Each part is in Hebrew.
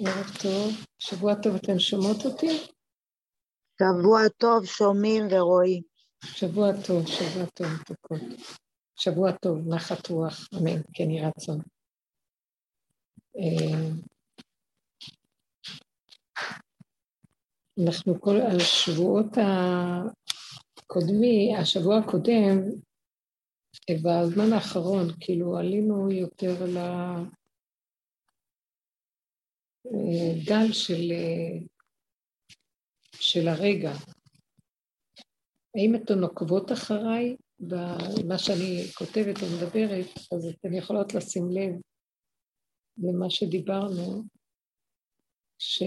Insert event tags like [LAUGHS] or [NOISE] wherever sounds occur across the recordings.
ערב טוב, שבוע טוב, אתן שומעות אותי? שבוע טוב, שומעים ורואים. שבוע טוב, שבוע טוב, מתוקות. שבוע טוב, נחת רוח, אמן, כן יהי רצון. אה, אנחנו כל השבועות הקודמי, השבוע הקודם, בזמן האחרון, כאילו עלינו יותר ל... גל של, של הרגע. האם אתן עוקבות אחריי במה שאני כותבת או מדברת, אז אתן יכולות לשים לב למה שדיברנו, ש...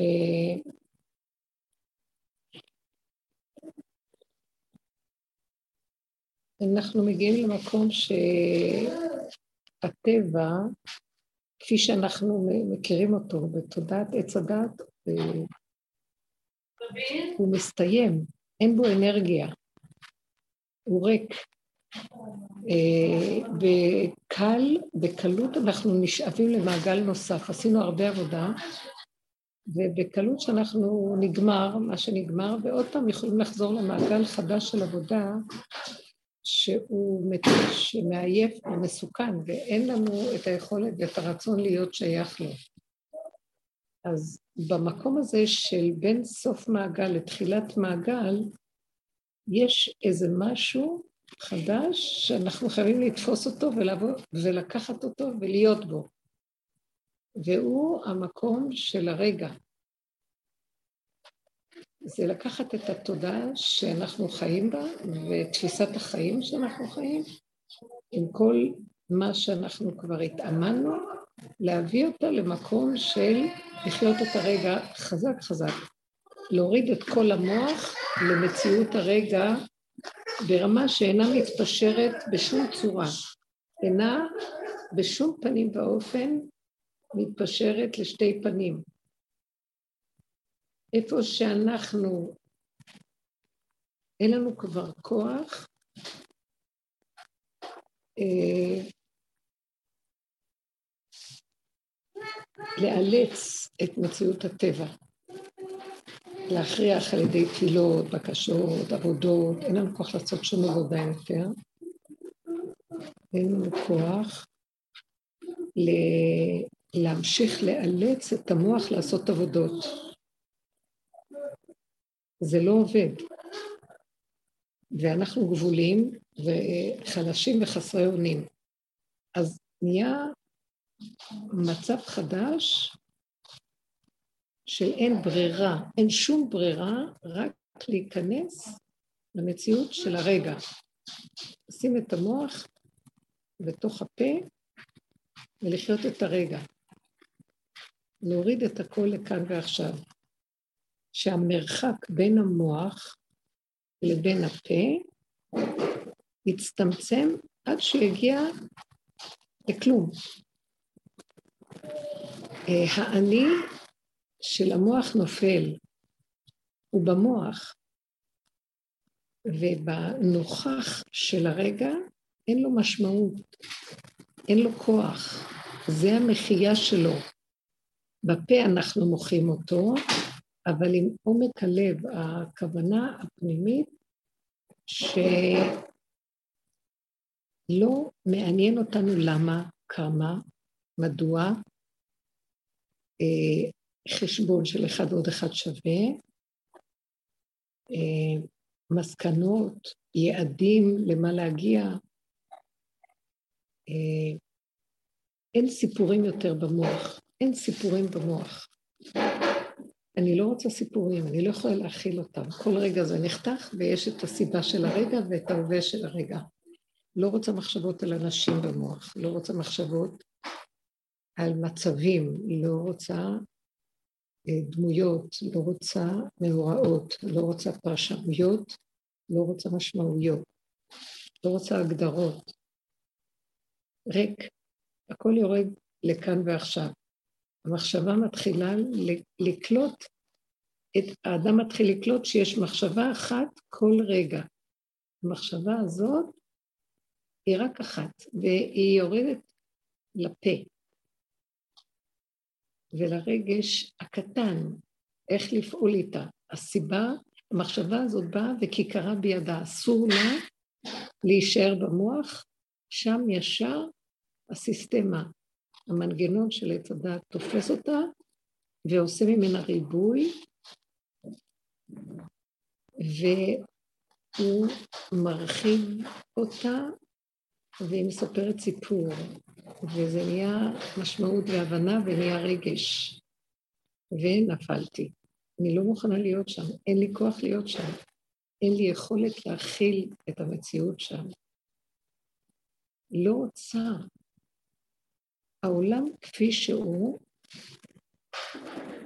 אנחנו מגיעים למקום שהטבע כפי שאנחנו מכירים אותו בתודעת עץ הדת, אה, הוא מסתיים, אין בו אנרגיה, הוא ריק. אה, בקל, בקלות אנחנו נשאבים למעגל נוסף. עשינו הרבה עבודה, ובקלות שאנחנו נגמר, מה שנגמר, ועוד פעם יכולים לחזור למעגל חדש של עבודה, שהוא שמעייף ומסוכן, ואין לנו את היכולת ואת הרצון להיות שייך לו. אז במקום הזה של בין סוף מעגל לתחילת מעגל, יש איזה משהו חדש שאנחנו חייבים לתפוס אותו ולבוא, ולקחת אותו ולהיות בו. והוא המקום של הרגע, זה לקחת את התודעה שאנחנו חיים בה ותפיסת החיים שאנחנו חיים, עם כל מה שאנחנו כבר התאמנו, להביא אותה למקום של לחיות את הרגע חזק חזק. להוריד את כל המוח למציאות הרגע ברמה שאינה מתפשרת בשום צורה, אינה בשום פנים ואופן מתפשרת לשתי פנים. איפה שאנחנו, אין לנו כבר כוח, אה, לאלץ את מציאות הטבע, להכריח על ידי תפילות, בקשות, עבודות, אין לנו כוח לעשות שום עבודה יותר. אין לנו כוח להמשיך לאלץ את המוח לעשות עבודות. זה לא עובד. ואנחנו גבולים וחלשים וחסרי אונים. אז נהיה מצב חדש של אין ברירה, אין שום ברירה, רק להיכנס למציאות של הרגע. לשים את המוח בתוך הפה ולחיות את הרגע. להוריד את הכל לכאן ועכשיו. שהמרחק בין המוח לבין הפה יצטמצם עד שיגיע לכלום. אה, האני של המוח נופל, הוא במוח, ובנוכח של הרגע אין לו משמעות, אין לו כוח, זה המחייה שלו. בפה אנחנו מוחים אותו, אבל עם עומק הלב, הכוונה הפנימית שלא מעניין אותנו למה, כמה, מדוע, אה, חשבון של אחד ועוד אחד שווה, אה, מסקנות, יעדים, למה להגיע. אה, אין סיפורים יותר במוח, אין סיפורים במוח. אני לא רוצה סיפורים, אני לא יכולה להכיל אותם. כל רגע זה נחתך, ויש את הסיבה של הרגע ואת ההווה של הרגע. לא רוצה מחשבות על אנשים במוח, לא רוצה מחשבות על מצבים, לא רוצה אה, דמויות, לא רוצה מאורעות, לא רוצה פרשנויות, לא רוצה משמעויות, לא רוצה הגדרות. ריק, הכל יורד לכאן ועכשיו. המחשבה מתחילה לקלוט, את, האדם מתחיל לקלוט שיש מחשבה אחת כל רגע. המחשבה הזאת היא רק אחת, והיא יורדת לפה. ולרגש הקטן, איך לפעול איתה. הסיבה, המחשבה הזאת באה וכיכרה בידה, אסור לה להישאר במוח, שם ישר הסיסטמה, המנגנון של עץ הדת תופס אותה ועושה ממנה ריבוי, והוא מרחיב אותה והיא מספרת סיפור, וזה נהיה משמעות והבנה ונהיה רגש. ונפלתי. אני לא מוכנה להיות שם, אין לי כוח להיות שם, אין לי יכולת להכיל את המציאות שם. לא רוצה. העולם כפי שהוא,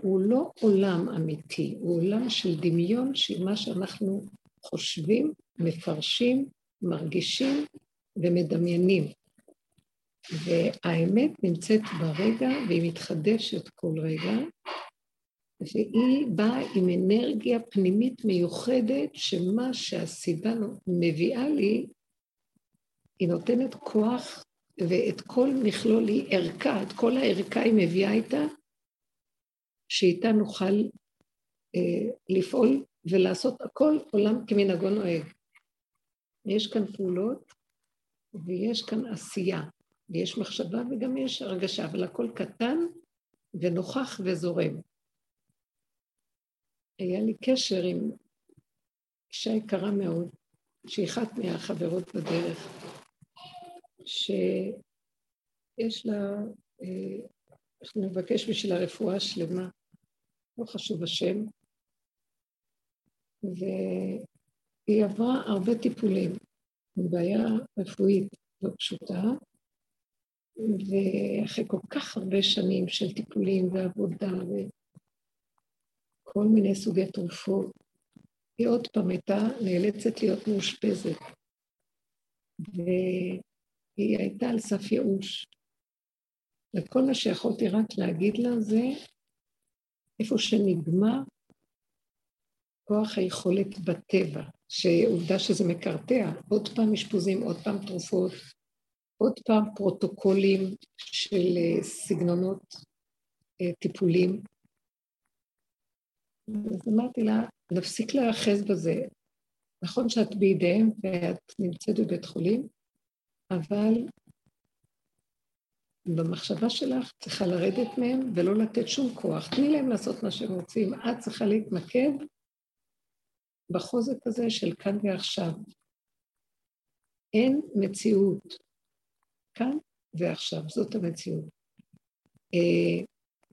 הוא לא עולם אמיתי, הוא עולם של דמיון של מה שאנחנו חושבים, מפרשים, מרגישים ומדמיינים. והאמת נמצאת ברגע והיא מתחדשת כל רגע, והיא באה עם אנרגיה פנימית מיוחדת, שמה שהסיבה מביאה לי, היא נותנת כוח, ואת כל מכלול היא ערכה, את כל הערכה היא מביאה איתה, שאיתה נוכל אה, לפעול ולעשות הכל עולם כמנהגו נוהג. יש כאן פעולות ויש כאן עשייה, ויש מחשבה וגם יש הרגשה, אבל הכל קטן ונוכח וזורם. היה לי קשר עם אישה יקרה מאוד, שהיא אחת מהחברות בדרך, שיש לה, אה, אנחנו נבקש בשביל הרפואה השלמה, לא חשוב השם, והיא עברה הרבה טיפולים, בעיה רפואית לא פשוטה, ואחרי כל כך הרבה שנים של טיפולים ועבודה וכל מיני סוגי תרופות, היא עוד פעם הייתה נאלצת להיות מאושפזת. והיא הייתה על סף ייאוש. וכל מה שיכולתי רק להגיד לה זה, איפה שנגמר כוח היכולת בטבע, שעובדה שזה מקרטע, עוד פעם אשפוזים, עוד פעם תרופות, עוד פעם פרוטוקולים של אה, סגנונות אה, טיפולים. אז אמרתי לה, נפסיק להיאחז בזה. נכון שאת בידיהם ואת נמצאת בבית חולים, אבל במחשבה שלך צריכה לרדת מהם ולא לתת שום כוח. תני להם לעשות מה שהם רוצים. את צריכה להתמקד בחוזק הזה של כאן ועכשיו. אין מציאות כאן ועכשיו, זאת המציאות. אה,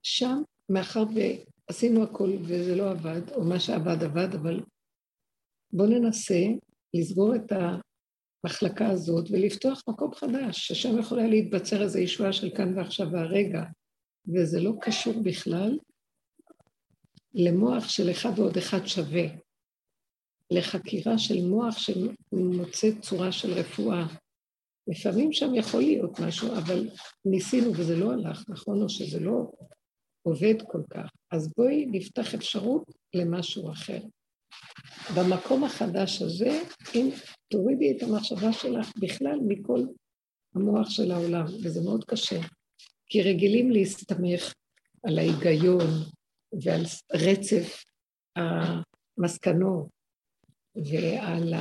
שם, מאחר ועשינו הכל וזה לא עבד, או מה שעבד עבד, אבל בואו ננסה לסגור את המחלקה הזאת ולפתוח מקום חדש, ששם יכולה להתבצר איזו ישועה של כאן ועכשיו והרגע, וזה לא קשור בכלל למוח של אחד ועוד אחד שווה. לחקירה של מוח שמוצא צורה של רפואה. לפעמים שם יכול להיות משהו, אבל ניסינו וזה לא הלך, נכון? או שזה לא עובד כל כך. אז בואי נפתח אפשרות למשהו אחר. במקום החדש הזה, אם תורידי את המחשבה שלך בכלל מכל המוח של העולם, וזה מאוד קשה, כי רגילים להסתמך על ההיגיון ועל רצף המסקנות ועל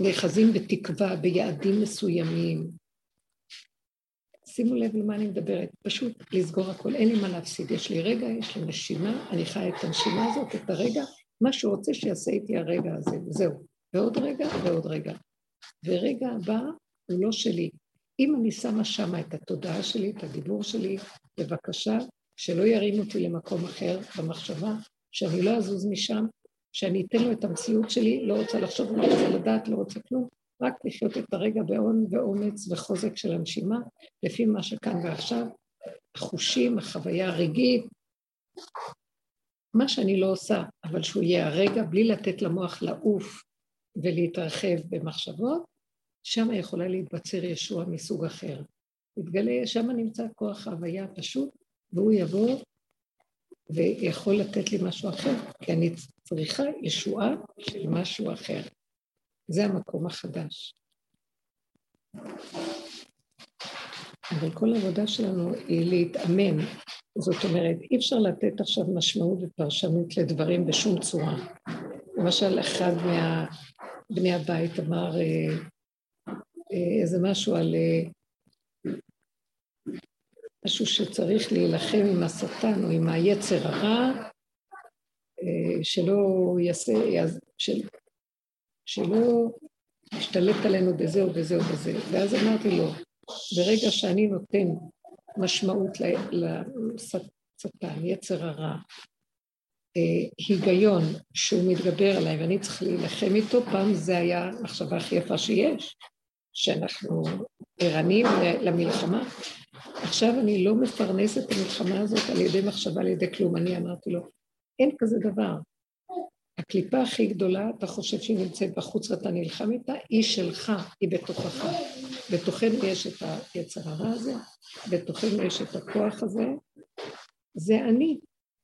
הנאחזים בתקווה, ביעדים מסוימים. שימו לב למה אני מדברת, פשוט לסגור הכל, אין לי מה להפסיד, יש לי רגע, יש לי נשימה, אני חיה את הנשימה הזאת, את הרגע, מה שהוא רוצה שיעשה איתי הרגע הזה, וזהו. ועוד רגע ועוד רגע. ורגע הבא הוא לא שלי. אם אני שמה שמה את התודעה שלי, את הדיבור שלי, בבקשה, שלא ירים אותי למקום אחר במחשבה, שאני לא אזוז משם, שאני אתן לו את המציאות שלי, לא רוצה לחשוב, לא רוצה לדעת, לא רוצה כלום, רק לחיות את הרגע בהון ואומץ וחוזק של הנשימה, לפי מה שכאן ועכשיו, החושים, החוויה הרגעית, מה שאני לא עושה, אבל שהוא יהיה הרגע, בלי לתת למוח לעוף ולהתרחב במחשבות, שם יכולה להתבצר ישוע מסוג אחר. מתגלה, שם נמצא כוח ההוויה הפשוט, והוא יבוא ויכול לתת לי משהו אחר, כי אני צריכה ישועה של משהו אחר. זה המקום החדש. אבל כל העבודה שלנו היא להתאמן. זאת אומרת, אי אפשר לתת עכשיו משמעות ופרשנות לדברים בשום צורה. למשל, אחד מבני הבית אמר אה, אה, איזה משהו על אה, משהו שצריך להילחם עם השטן או עם היצר הרע, שלא יעשה, של, שלא ישתלט עלינו בזה או בזה או בזה. ואז אמרתי לו, ברגע שאני נותן משמעות לשטן, יצר הרע, היגיון שהוא מתגבר עליי ואני צריך להילחם איתו, פעם זה היה המחשבה הכי יפה שיש, שאנחנו ערניים למלחמה. עכשיו אני לא מפרנס את המלחמה הזאת על ידי מחשבה, על ידי כלום. אני אמרתי לו, אין כזה דבר. הקליפה הכי גדולה, אתה חושב שהיא נמצאת בחוץ ואתה נלחם איתה, היא שלך, היא בתוכך. בתוכנו יש את היצר הרע הזה, בתוכנו יש את הכוח הזה, זה אני.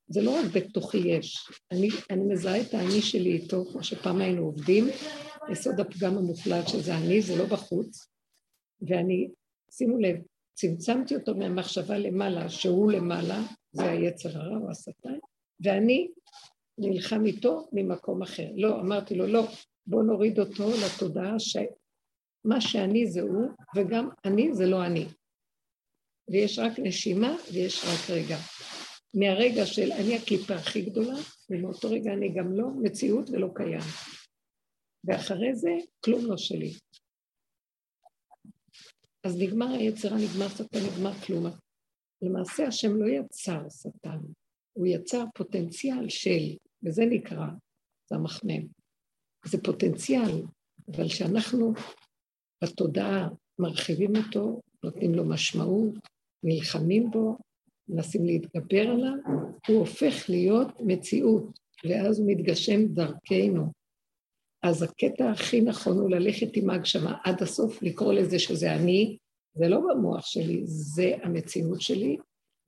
זה לא רק בתוכי יש, אני, אני מזהה את האני שלי איתו, כמו שפעם היינו עובדים, יסוד הפגם המוחלט שזה אני, זה לא בחוץ, ואני, שימו לב, צמצמתי אותו מהמחשבה למעלה, שהוא למעלה, זה היצר הרע או השטן, ואני נלחם איתו ממקום אחר. לא, אמרתי לו, לא, בוא נוריד אותו לתודעה שמה שאני זה הוא, וגם אני זה לא אני. ויש רק נשימה ויש רק רגע. מהרגע של אני הקליפה הכי גדולה, ומאותו רגע אני גם לא מציאות ולא קיים. ואחרי זה, כלום לא שלי. אז נגמר היצרה, נגמר שטן, נגמר כלום. למעשה השם לא יצר שטן, הוא יצר פוטנציאל של, וזה נקרא, זה המחמם. זה פוטנציאל, אבל שאנחנו בתודעה מרחיבים אותו, נותנים לו משמעות, נלחמים בו, מנסים להתגבר עליו, הוא הופך להיות מציאות, ואז הוא מתגשם דרכנו. אז הקטע הכי נכון הוא ללכת עם ההגשמה עד הסוף, לקרוא לזה שזה אני, זה לא במוח שלי, זה המציאות שלי,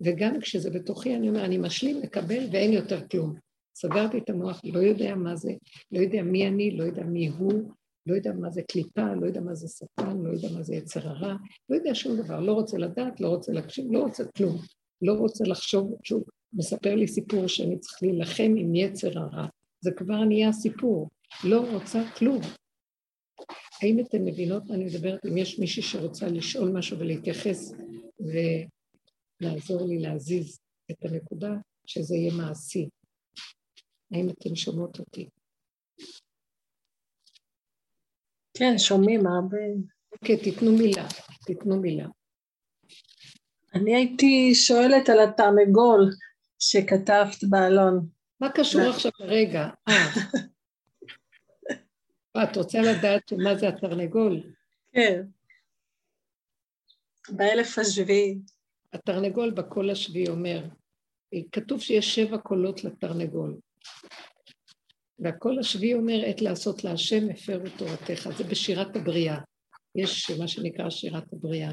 וגם כשזה בתוכי, אני אומר, אני משלים, מקבל, ואין יותר כלום. סגרתי את המוח, לא יודע מה זה, לא יודע מי אני, לא יודע מי הוא, לא יודע מה זה קליפה, לא יודע מה זה שטן, לא יודע מה זה יצר הרע, לא יודע שום דבר, לא רוצה לדעת, לא רוצה להקשיב, לא רוצה כלום. לא רוצה לחשוב, שהוא מספר לי סיפור שאני צריך להילחם עם יצר הרע. זה כבר נהיה סיפור. לא רוצה כלום. האם אתן מבינות מה אני מדברת? אם יש מישהי שרוצה לשאול משהו ולהתייחס ולעזור לי להזיז את הנקודה, שזה יהיה מעשי. האם אתן שומעות אותי? כן, שומעים הרבה. אוקיי, תיתנו מילה, תיתנו מילה. אני הייתי שואלת על התרנגול שכתבת באלון. מה קשור עכשיו רגע? אה. [LAUGHS] את רוצה לדעת מה זה התרנגול? כן. באלף השביעי. התרנגול בקול השביעי אומר, כתוב שיש שבע קולות לתרנגול. והקול השביעי אומר, עת לעשות להשם הפרו תורתך. זה בשירת הבריאה. יש מה שנקרא שירת הבריאה.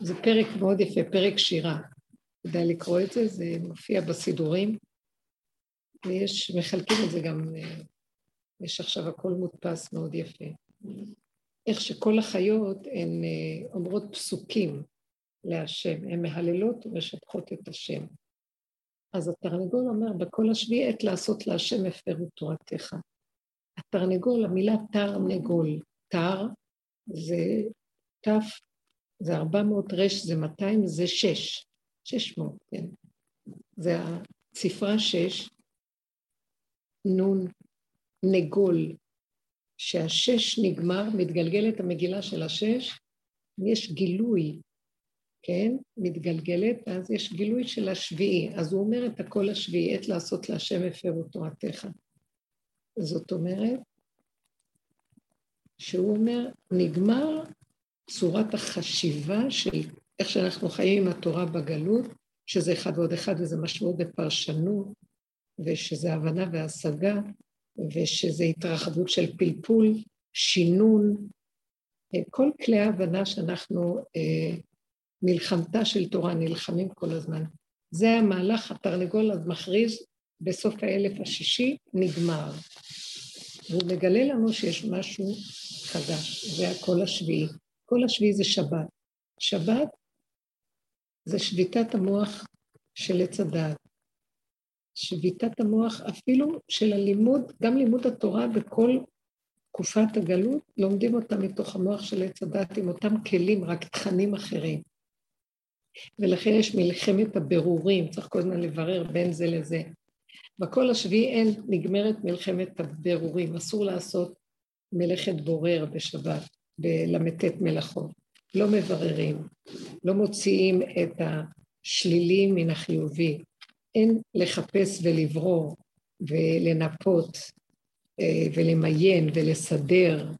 זה פרק מאוד יפה, פרק שירה. כדאי לקרוא את זה, זה מופיע בסידורים, ויש, מחלקים את זה גם, יש עכשיו הכל מודפס מאוד יפה. איך שכל החיות הן אה, אומרות פסוקים להשם, הן מהללות ומשבחות את השם. אז התרנגול אומר, בכל השביעי עת לעשות להשם הפרו תורתך. התרנגול, המילה תרנגול, תר זה תף זה 400 רש, זה 200, זה 6. 600, כן. זה הספרה 6, נון נגול, שהשש נגמר, מתגלגלת המגילה של השש, יש גילוי, כן? מתגלגלת, אז יש גילוי של השביעי. אז הוא אומר את הקול השביעי, עת לעשות להשם הפרו תורתך. זאת אומרת, שהוא אומר, נגמר צורת החשיבה של איך שאנחנו חיים עם התורה בגלות, שזה אחד ועוד אחד וזה משמעות בפרשנות, ושזה הבנה והשגה, ושזה התרחבות של פלפול, שינון, כל כלי ההבנה שאנחנו, אה, מלחמתה של תורה, נלחמים כל הזמן. זה המהלך, התרנגול אז מכריז, בסוף האלף השישי נגמר. והוא מגלה לנו שיש משהו חדש, זה הקול השביעי. כל השביעי זה שבת. שבת זה שביתת המוח של עץ הדעת. שביתת המוח אפילו של הלימוד, גם לימוד התורה בכל תקופת הגלות, לומדים אותה מתוך המוח של עץ הדעת עם אותם כלים, רק תכנים אחרים. ולכן יש מלחמת הבירורים, צריך כל הזמן לברר בין זה לזה. בכל השביעי אין נגמרת מלחמת הבירורים, אסור לעשות מלאכת בורר בשבת, בל"ט מלאכות. לא מבררים, לא מוציאים את השלילי מן החיובי. אין לחפש ולברור ולנפות אה, ולמיין ולסדר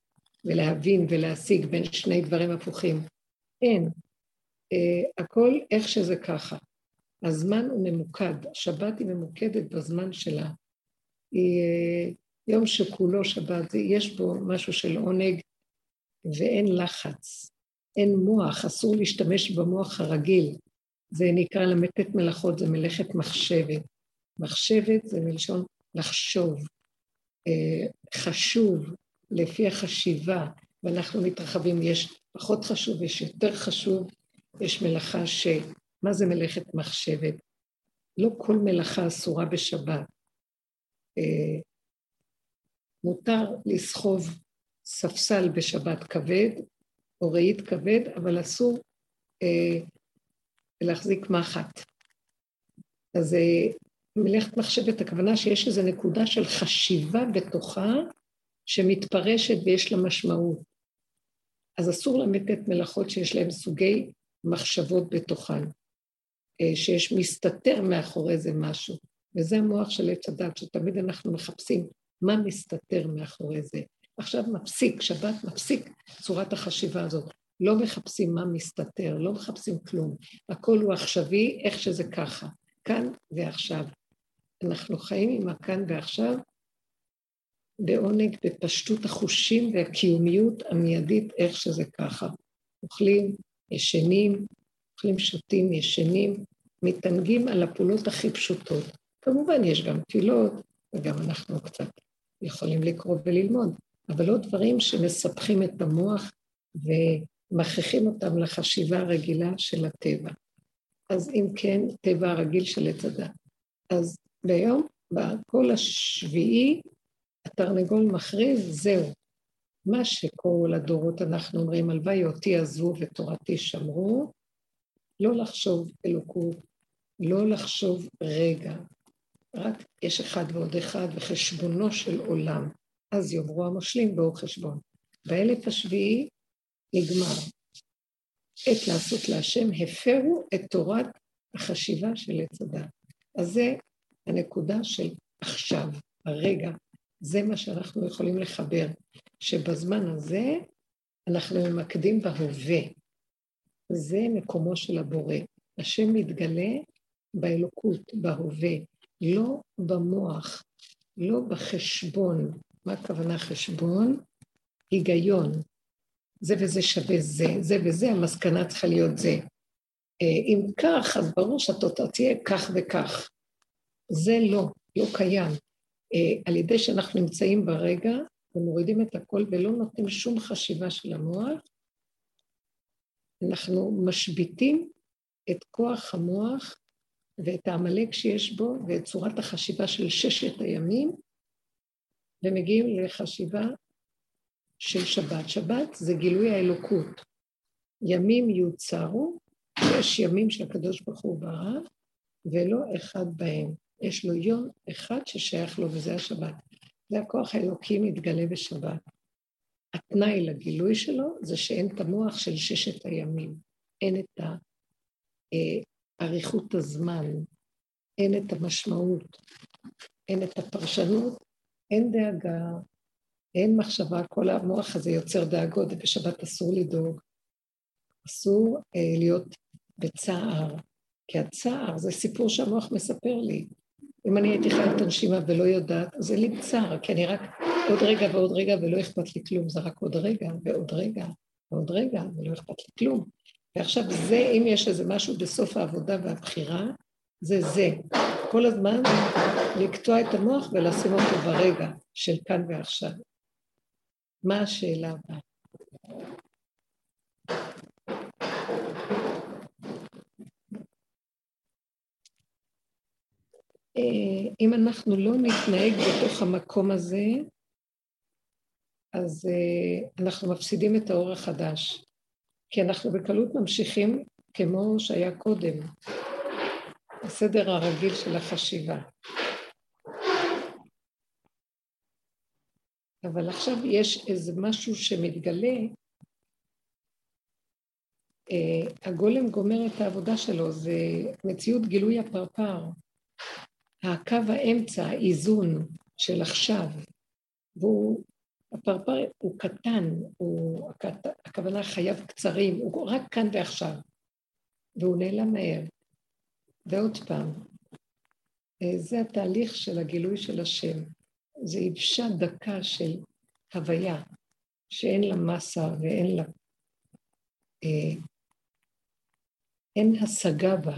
ולהבין ולהשיג בין שני דברים הפוכים. אין. אה, הכל איך שזה ככה. הזמן הוא ממוקד, השבת היא ממוקדת בזמן שלה. היא אה, יום שכולו שבת, יש בו משהו של עונג ואין לחץ, אין מוח, אסור להשתמש במוח הרגיל. זה נקרא למתת מלאכות, זה מלאכת מחשבת. מחשבת זה מלשון לחשוב, אה, חשוב לפי החשיבה, ואנחנו מתרחבים, יש פחות חשוב, יש יותר חשוב, יש מלאכה ש... מה זה מלאכת מחשבת? לא כל מלאכה אסורה בשבת. אה, מותר לסחוב ספסל בשבת כבד, או רהיט כבד, אבל אסור אה, להחזיק מחט. אז אה, מלאכת מחשבת, הכוונה שיש איזו נקודה של חשיבה בתוכה, שמתפרשת ויש לה משמעות. אז אסור למתת מלאכות שיש להן סוגי מחשבות בתוכן, אה, שיש מסתתר מאחורי זה משהו. וזה המוח של עץ הדת, שתמיד אנחנו מחפשים מה מסתתר מאחורי זה. עכשיו מפסיק, שבת מפסיק צורת החשיבה הזאת. לא מחפשים מה מסתתר, לא מחפשים כלום. הכל הוא עכשווי, איך שזה ככה, כאן ועכשיו. אנחנו חיים עם הכאן ועכשיו בעונג, בפשטות החושים והקיומיות המיידית, איך שזה ככה. אוכלים, ישנים, אוכלים, שותים, ישנים, מתענגים על הפעולות הכי פשוטות. כמובן, יש גם תפילות, וגם אנחנו קצת יכולים לקרוא וללמוד, אבל לא דברים שמספחים את המוח ומכריחים אותם לחשיבה הרגילה של הטבע. אז אם כן, טבע הרגיל של עץ הדת. אז ביום, בכל השביעי, התרנגול מכריז, זהו. מה שכל הדורות אנחנו אומרים, הלוואי אותי עזבו ותורתי שמרו, לא לחשוב אלוקות, לא לחשוב רגע, רק יש אחד ועוד אחד וחשבונו של עולם. אז יאמרו המושלים בואו חשבון. באלף השביעי נגמר. עת לעשות להשם, הפרו את תורת החשיבה של עץ הדת. אז זה הנקודה של עכשיו, הרגע. זה מה שאנחנו יכולים לחבר, שבזמן הזה אנחנו ממקדים בהווה. זה מקומו של הבורא. השם מתגלה באלוקות, בהווה, לא במוח, לא בחשבון. מה הכוונה חשבון? היגיון. זה וזה שווה זה, זה וזה, המסקנה צריכה להיות זה. אה, אם כך, אז ברור שהתוצאה תהיה כך וכך. זה לא, לא קיים. אה, על ידי שאנחנו נמצאים ברגע ומורידים את הכל ולא נותנים שום חשיבה של המוח, אנחנו משביתים את כוח המוח ואת העמלק שיש בו ואת צורת החשיבה של ששת הימים, ומגיעים לחשיבה של שבת. שבת זה גילוי האלוקות. ימים יוצרו, יש ימים שהקדוש ברוך הוא ברא, ולא אחד בהם. יש לו יום אחד ששייך לו, וזה השבת. זה הכוח האלוקי מתגלה בשבת. התנאי לגילוי שלו זה שאין את המוח של ששת הימים. אין את אה, אריכות הזמן, אין את המשמעות, אין את הפרשנות, אין דאגה, אין מחשבה, כל המוח הזה יוצר דאגות, ובשבת אסור לדאוג. אסור אה, להיות בצער, כי הצער זה סיפור שהמוח מספר לי. אם אני הייתי חייבת את הנשימה ולא יודעת, אז אין לי צער, כי אני רק עוד רגע ועוד רגע ולא אכפת לי כלום, זה רק עוד רגע ועוד רגע ועוד רגע ולא אכפת לי כלום. ועכשיו זה, אם יש איזה משהו בסוף העבודה והבחירה, זה זה. כל הזמן לקטוע את המוח ולשים אותו ברגע של כאן ועכשיו. מה השאלה הבאה? אה, אם אנחנו לא נתנהג בתוך המקום הזה, אז אה, אנחנו מפסידים את האור החדש, כי אנחנו בקלות ממשיכים כמו שהיה קודם, הסדר הרגיל של החשיבה. אבל עכשיו יש איזה משהו שמתגלה, אה, הגולם גומר את העבודה שלו, זה מציאות גילוי הפרפר. הקו האמצע, האיזון של עכשיו, והוא, הפרפר הוא קטן, הוא, הכוונה חייו קצרים, הוא רק כאן ועכשיו, והוא נעלם מהר. ועוד פעם, אה, זה התהליך של הגילוי של השם. זה יבשה דקה של הוויה, שאין לה מסה ואין לה... אה, אין השגה בה,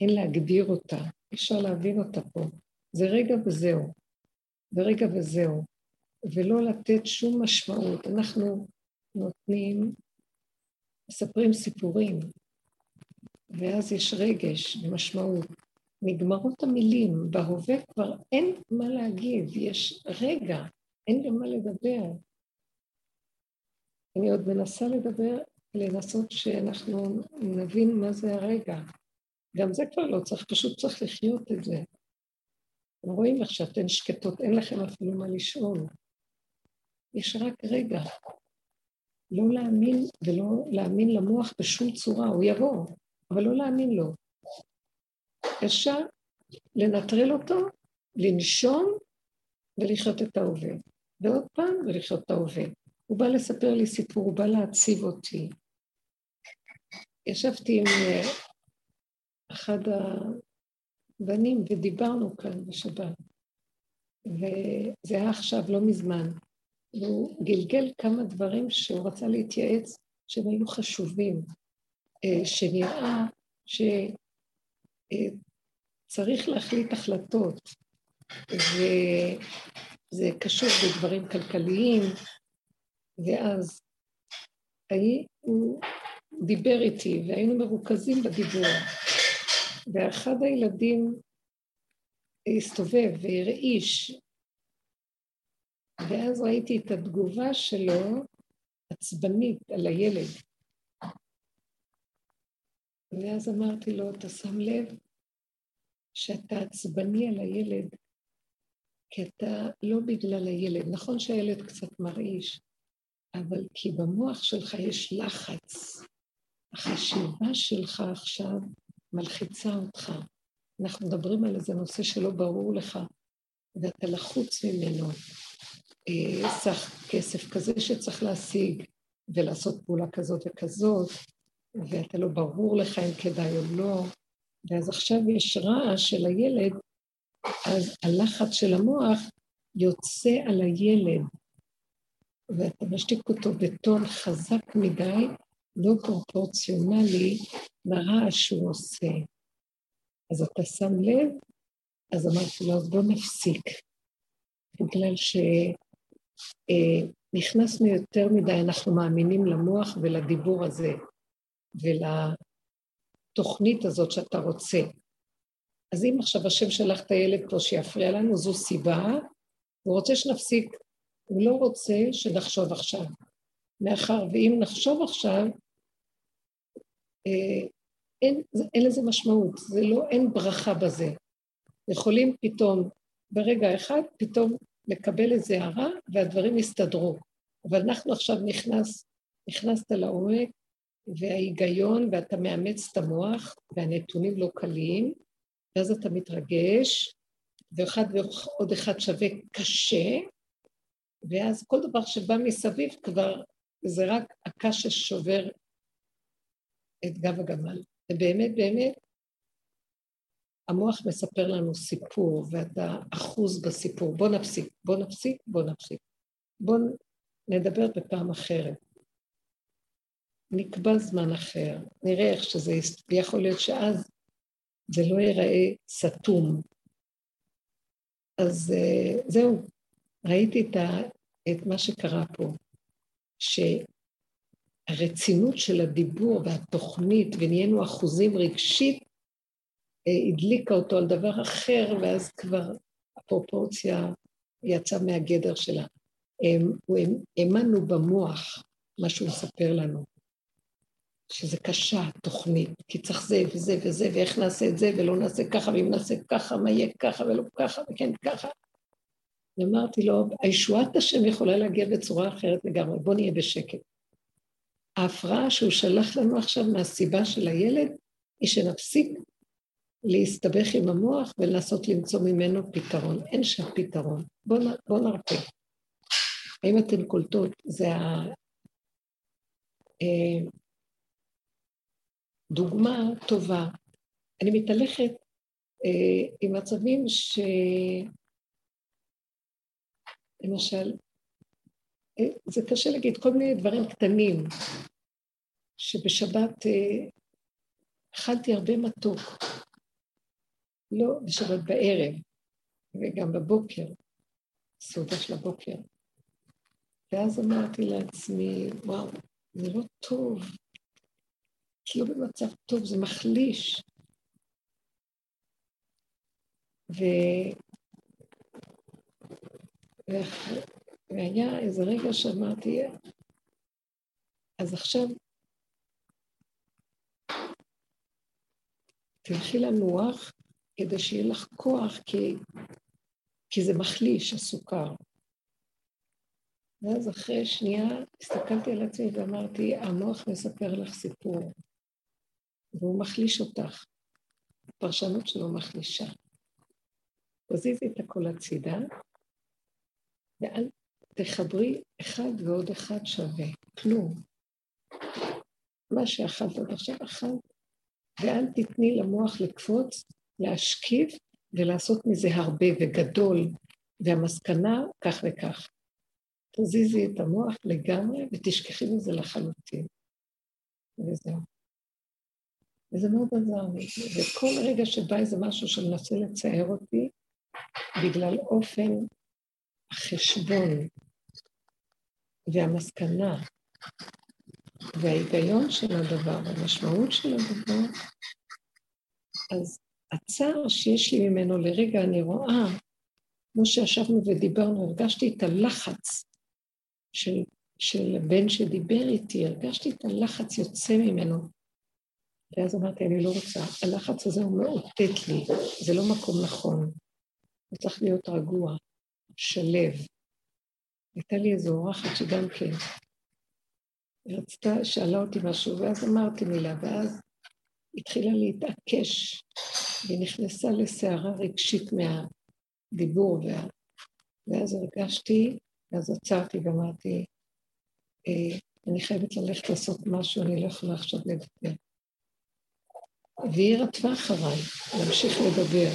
אין להגדיר אותה, אפשר להבין אותה פה. זה רגע וזהו, ורגע וזהו, ולא לתת שום משמעות. אנחנו נותנים, מספרים סיפורים, ואז יש רגש ומשמעות. נגמרות המילים, בהווה כבר אין מה להגיד, יש רגע, אין גם מה לדבר. אני עוד מנסה לדבר, לנסות שאנחנו נבין מה זה הרגע. גם זה כבר לא צריך, פשוט צריך לחיות את זה. אתם רואים איך שאתן שקטות, אין לכם אפילו מה לשאול. יש רק רגע. לא להאמין ולא להאמין למוח בשום צורה, הוא יבוא, אבל לא להאמין לו. אפשר לנטרל אותו, לנשום ולחיות את ההווה. ועוד פעם, ולחיות את ההווה. הוא בא לספר לי סיפור, הוא בא להציב אותי. ישבתי עם אה, אחד הבנים ודיברנו כאן בשבת, וזה היה עכשיו, לא מזמן. והוא גלגל כמה דברים שהוא רצה להתייעץ, שהם היו חשובים, אה, שנראה ש... אה, צריך להחליט החלטות, וזה קשור בדברים כלכליים, ואז הוא דיבר איתי, והיינו מרוכזים בדיבור, ואחד הילדים הסתובב והרעיש, ואז ראיתי את התגובה שלו, עצבנית, על הילד. ואז אמרתי לו, אתה שם לב שאתה עצבני על הילד, כי אתה לא בגלל הילד. נכון שהילד קצת מרעיש, אבל כי במוח שלך יש לחץ. החשיבה שלך עכשיו מלחיצה אותך. אנחנו מדברים על איזה נושא שלא ברור לך, ואתה לחוץ ממנו. אה, סך כסף כזה שצריך להשיג, ולעשות פעולה כזאת וכזאת, ואתה לא ברור לך אם כדאי או לא, ואז עכשיו יש רעש של הילד, אז הלחץ של המוח יוצא על הילד, ואתה משתיק אותו בטון חזק מדי, לא פרופורציונלי לרעש שהוא עושה. אז אתה שם לב? אז אמרתי לו, אז בוא נפסיק. בגלל שנכנסנו אה, יותר מדי, אנחנו מאמינים למוח ולדיבור הזה, ולתוכנית הזאת שאתה רוצה. אז אם עכשיו השם שלח את הילד פה שיפריע לנו, זו סיבה, הוא רוצה שנפסיק. הוא לא רוצה שנחשוב עכשיו. מאחר ואם נחשוב עכשיו, אה, אין, אין לזה משמעות, זה לא, אין ברכה בזה. יכולים פתאום, ברגע אחד, פתאום לקבל איזה הערה והדברים יסתדרו. אבל אנחנו עכשיו נכנס, נכנסת לעומק, וההיגיון, ואתה מאמץ את המוח, והנתונים לא קלים, ואז אתה מתרגש, ואחד ועוד אחד שווה קשה, ואז כל דבר שבא מסביב כבר זה רק הקש ששובר את גב הגמל. ובאמת, באמת, המוח מספר לנו סיפור, ואתה אחוז בסיפור. בוא נפסיק, בוא נפסיק, בוא נפסיק. בוא נדבר בפעם אחרת. נקבע זמן אחר, נראה איך שזה, ויכול להיות שאז זה לא ייראה סתום. אז uh, זהו, ראיתי את, ה, את מה שקרה פה, שהרצינות של הדיבור והתוכנית, ונהיינו אחוזים רגשית, אה, הדליקה אותו על דבר אחר, ואז כבר הפרופורציה יצאה מהגדר שלה. האמנו במוח, מה שהוא מספר לנו, שזה קשה, תוכנית, כי צריך זה וזה וזה, ואיך נעשה את זה, ולא נעשה ככה, ואם נעשה ככה, מה יהיה ככה ולא ככה, וכן ככה. ואמרתי לו, הישועת השם יכולה להגיע בצורה אחרת לגמרי, בוא נהיה בשקט. ההפרעה שהוא שלח לנו עכשיו מהסיבה של הילד, היא שנפסיק להסתבך עם המוח ולנסות למצוא ממנו פתרון. אין שם פתרון. בואו בוא נרפה. האם אתן קולטות? זה הדוגמה אה, טובה. אני מתהלכת אה, עם מצבים ש... למשל, אה, זה קשה להגיד, כל מיני דברים קטנים, שבשבת אכלתי הרבה מתוק. לא בשבת בערב, וגם בבוקר, סעודה של הבוקר. ואז אמרתי לעצמי, וואו, זה לא טוב, זה לא במצב טוב, זה מחליש. ו... והיה איזה רגע שאמרתי, אז עכשיו תלכי לנוח כדי שיהיה לך כוח, כי, כי זה מחליש, הסוכר. ואז אחרי שנייה הסתכלתי על עצמי ואמרתי, המוח מספר לך סיפור, והוא מחליש אותך. הפרשנות שלו מחלישה. תזיזי את הכל הצידה, ואל תחברי אחד ועוד אחד שווה, כלום. מה שאכלת עד עכשיו אכלת, ואל תתני למוח לקפוץ, להשכיב ולעשות מזה הרבה וגדול, והמסקנה כך וכך. תזיזי את המוח לגמרי ותשכחי מזה לחלוטין. וזהו. וזה מאוד עזר לי. וכל רגע שבא איזה משהו שמנסה לצייר אותי, בגלל אופן החשבון והמסקנה וההיגיון של הדבר והמשמעות של הדבר, אז הצער שיש לי ממנו לרגע, אני רואה, כמו שישבנו ודיברנו, הרגשתי את הלחץ של, של הבן שדיבר איתי, הרגשתי את הלחץ יוצא ממנו. ואז אמרתי, אני לא רוצה, הלחץ הזה הוא מאותת לי, זה לא מקום נכון. הוא צריך להיות רגוע, שלב. הייתה לי איזו אורחת שגם כן, רצתה, שאלה אותי משהו, ואז אמרתי מילה, ואז התחילה להתעקש, והיא נכנסה לסערה רגשית מהדיבור, וה... ואז הרגשתי, ואז עצרתי ואמרתי, אה, אני חייבת ללכת לעשות משהו, אני לא יכולה עכשיו לדבר. והיא רדפה אחריי, להמשיך לדבר.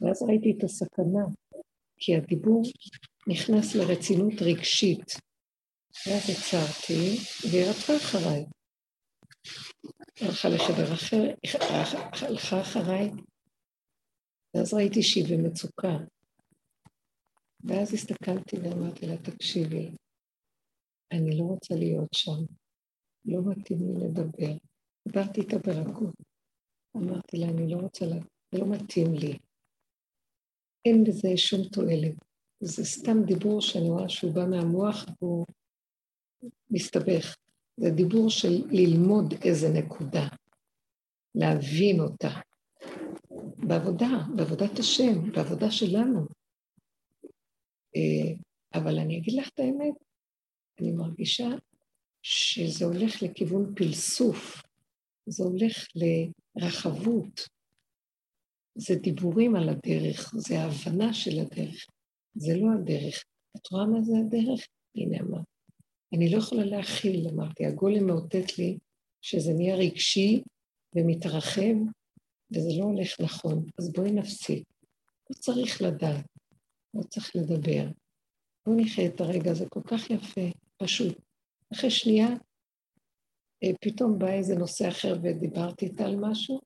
ואז ראיתי את הסכנה, כי הדיבור נכנס לרצינות רגשית. ואז עצרתי, והיא רדפה אחריי. הלכה לחדר אחר, הלכה אחריי, ואז ראיתי שהיא במצוקה. ואז הסתכלתי ואמרתי לה, תקשיבי, אני לא רוצה להיות שם, לא מתאים לי לדבר. דיברתי איתה ברכות. אמרתי לה, אני לא רוצה, לה, זה לא מתאים לי. אין בזה שום תועלת. זה סתם דיבור שאני רואה שהוא בא מהמוח והוא מסתבך. זה דיבור של ללמוד איזה נקודה, להבין אותה. בעבודה, בעבודת השם, בעבודה שלנו. אה, אבל אני אגיד לך את האמת, אני מרגישה שזה הולך לכיוון פלסוף, זה הולך לרחבות, זה דיבורים על הדרך, זה ההבנה של הדרך, זה לא הדרך. את רואה מה זה הדרך? הנה אמרת. אני לא יכולה להכיל, אמרתי, הגולם מאותת לי שזה נהיה רגשי ומתרחב, וזה לא הולך נכון, אז בואי נפסיק. לא צריך לדעת, לא צריך לדבר. בואו נחיה את הרגע הזה כל כך יפה, פשוט. אחרי שנייה, פתאום בא איזה נושא אחר ודיברתי איתה על משהו,